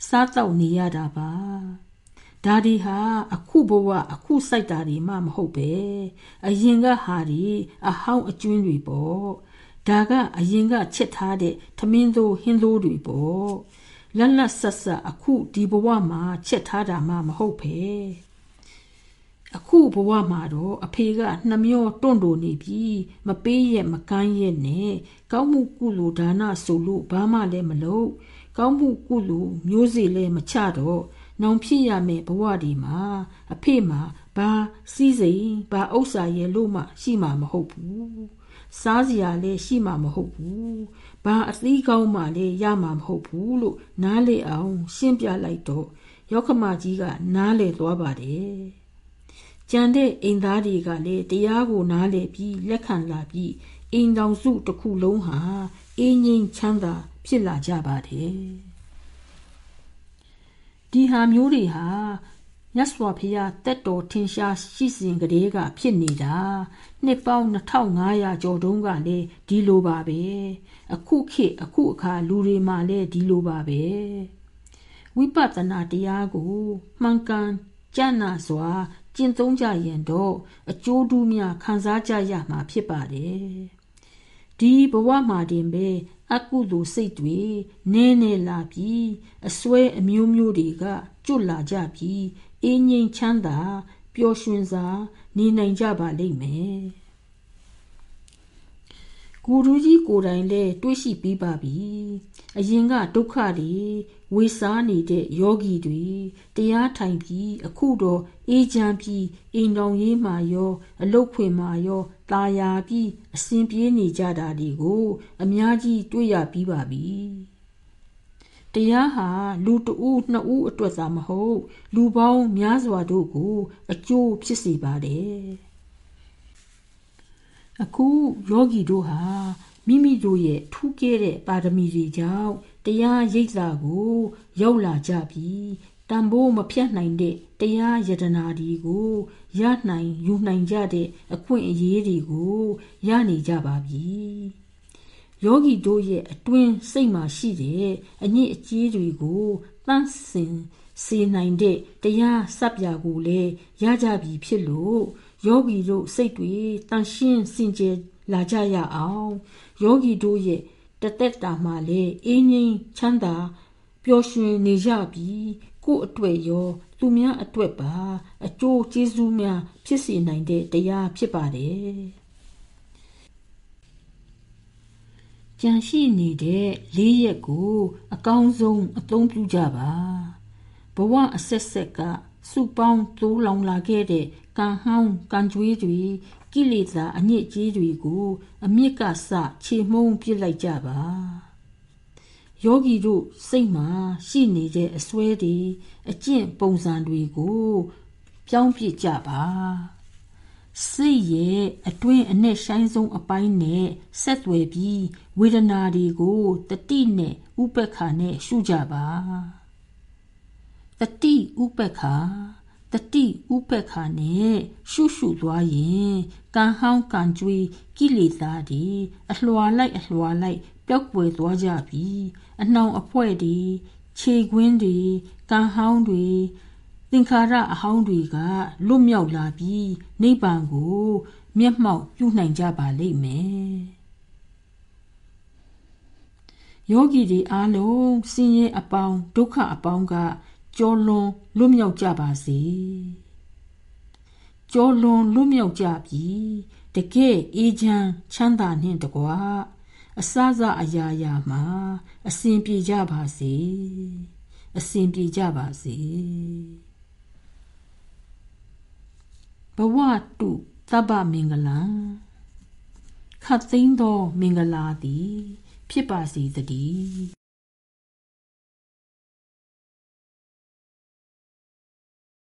စားတော့နေရတာပါဒါဒီဟာအခုဘဝအခုစိုက်တာတွေမှမဟုတ်ပဲအရင်ကဟာဒီအဟောင်းအကျွင်းတွေပေါ့ဒါကအရင်ကချက်ထားတဲ့ထမင်းသိုးဟင်းသိုးတွေပေါ့ လက်လက်ဆက်ဆက်အခုဒီဘဝမှာချက်ထားတာမှမဟုတ်ပဲအခုဘဝမှာတော့အဖေကနှမျောတွန့်တိုနေပြီမပေးရဲ့မကမ်းရဲ့နဲ့ကောင်းမှုကုလိုဒါနဆိုလို့ဘာမှလည်းမလုပ်ကောင်းမှုကုလိုမျိုးစေ့လည်းမချတော့နောင်ဖြစ်ရမယ်ဘဝဒီမှာအဖေမှာဘာစီးစိမ်ဘာဥစ္စာရဲ့လို့မှရှိမှာမဟုတ်ဘူးစားစရာလည်းရှိမှာမဟုတ်ဘူး ဘာအသီးကောင်းမှလည်းရမှာမဟုတ်ဘူးလို့နားလေအောင် ရှင်းပြလိုက်တော့ရောက်ခမကြီးကနားလေသွားပါတယ်ကြံတဲ့အိမ်သားတွေကလည်းတရားကိုနားလေပြီးလက်ခံလာပြီးအိမ်တော်စုတစ်ခုလုံးဟာအင်းငိမ့်ချမ်းသာ ဖြစ်လာကြပါတယ်ဒီဟာမျိုးတွေဟာမြတ်စွာဘုရားတက်တော်ထင်ရှားရှိစဉ်ကလေးကဖြစ်နေတာနှစ်ပေါင်း2500ကျော်တုန်းကလည်းဒီလိုပါပဲ အခုခေတ်အခုအခါလူတွေမှလည်းဒီလိုပါပဲဝိပဿနာတရားကိုမှန်ကန်ကြံ့နာစွာကျင့်သုံးကြရင်တော့အကျိုးတူးများခံစားကြရမှာဖြစ်ပါတယ်ဒီဘဝမှာတင်ပဲအကုသိုလ်စိတ်တွေနင်းနေလာပြီးအစွဲအမျိုးမျိုးတွေကကျွတ်လာကြပြီးအင်းငိမ်ချမ်းသာပျော်ရွှင်စွာနေနိုင်ကြပါလိမ့်မယ် ကိုရူကြီးကိုယ်တိုင်လည်းတွေးရှိပြီးပါပြီအရင်ကဒုက္ခတွေဝေစားနေတဲ့ယောဂီတွေတရားထိုင်ပြီးအခုတော့အေးချမ်းပြီးအိမ်တော်ရေးမှရော အလုတ်ခွင်မှရောตาယာပြီးအစဉ်ပြေးနေကြတာဒီကို အများကြီးတွေ့ရပြီးပါပြီတရားဟာလူတဦးနှစ်ဦးအတွက်သာမဟုတ် လူပေါင်းများစွာတို့ကို အကျိုးဖြစ်စေပါတယ် အခုယောဂီတို့ဟာမိမိတို့ရဲ့ထူးကဲတဲ့ပါရမီတွေကြောင့်တရားရိပ်သာကိုရောက်လာကြပြီးတန်ဖိုးမဖြတ်နိုင်တဲ့တရားယတနာဒီကိုရနိုင်ယူနိုင်ကြတဲ့အခွင့်အရေးတွေကိုရနေကြပါပြီယောဂီတို့ရဲ့အတွင်းစိတ်မှာရှိတဲ့အညစ်အကြေးတွေကိုတန့်စင်စေနိုင်တဲ့တရားစပ်ပြာကိုလည်းရကြပြီဖြစ်လို့ ယောဂီတို့စိတ်တွေတန်ရှင်းစင်ကြယ်လာကြရအောင်ယောဂီတို့ရဲ့တသက်တာမှလည်းအင်းငိမ့်ချမ်းသာပျော်ရွှင်နေကြပြီးကိုယ့်အတွက်ရောသူများအတွက်ပါ အကျိုးကျေးဇူးများဖြစ်စေနိုင်တဲ့တရားဖြစ်ပါတယ်ကြံရှိနေတဲ့လေးရက်ကို အကောင်းဆုံးအသုံးပြုကြပါဘဝအဆက်ဆက်ကစုပေါင်းသိုးလောင်လာခဲ့တဲ့ ကံဟောင်းကံကြွေးတွေကိလေသာအညစ်အကြေးတွေကိုအမြစ်ကစခြေမှုန်းပြစ်လိုက်ကြပါယောဂီတို့စိတ်မှာရှိနေတဲ့အစွဲတွေအကျင့်ပုံစံတွေကိုပြောင်းပြစ်ကြပါစိတ်ရဲ့အတွင်းအနဲ့ဆိုင်ဆုံးအပိုင်းနဲ့ဆက်သွယ်ပြီးဝေဒနာတွေကိုတတိနဲ့ဥပ္ပခါနဲ့ရှုကြပါတတိဥပ္ပခါ တတိဥပ္ပခါနဲ့ရှုရှုသွားရင်ကံဟောင်းကံကြွေးကိလေသာတွေအလွှာလိုက်အလွှာလိုက်ပျောက်ကွယ်သွားကြပြီအနှောင်အဖွဲတွေခြေခွင်းတွေကံဟောင်းတွေသင်္ခါရအဟောင်းတွေကလွတ်မြောက်လာပြီးနိဗ္ဗာန်ကို မျက်မှောက်ပြုနိုင်ကြပါလိမ့်မယ်ယောဂီတွေအားလုံးဆင်းရဲအပေါင်းဒုက္ခအပေါင်းက ကြောလွန်လွတ်မြောက်ကြပါစေကြောလွန်လွတ်မြောက်ကြပြီတကယ်အေးချမ်းချမ်းသာနှင့်တကွာအစစအရာရာမှာအစဉ်ပြေကြပါစေအစဉ်ပြေကြပါစေဘဝတုသဗ္ဗမင်္ဂလံခတ်သိမ်းသောမင်္ဂလာသည် ဖြစ်ပါစေတည်း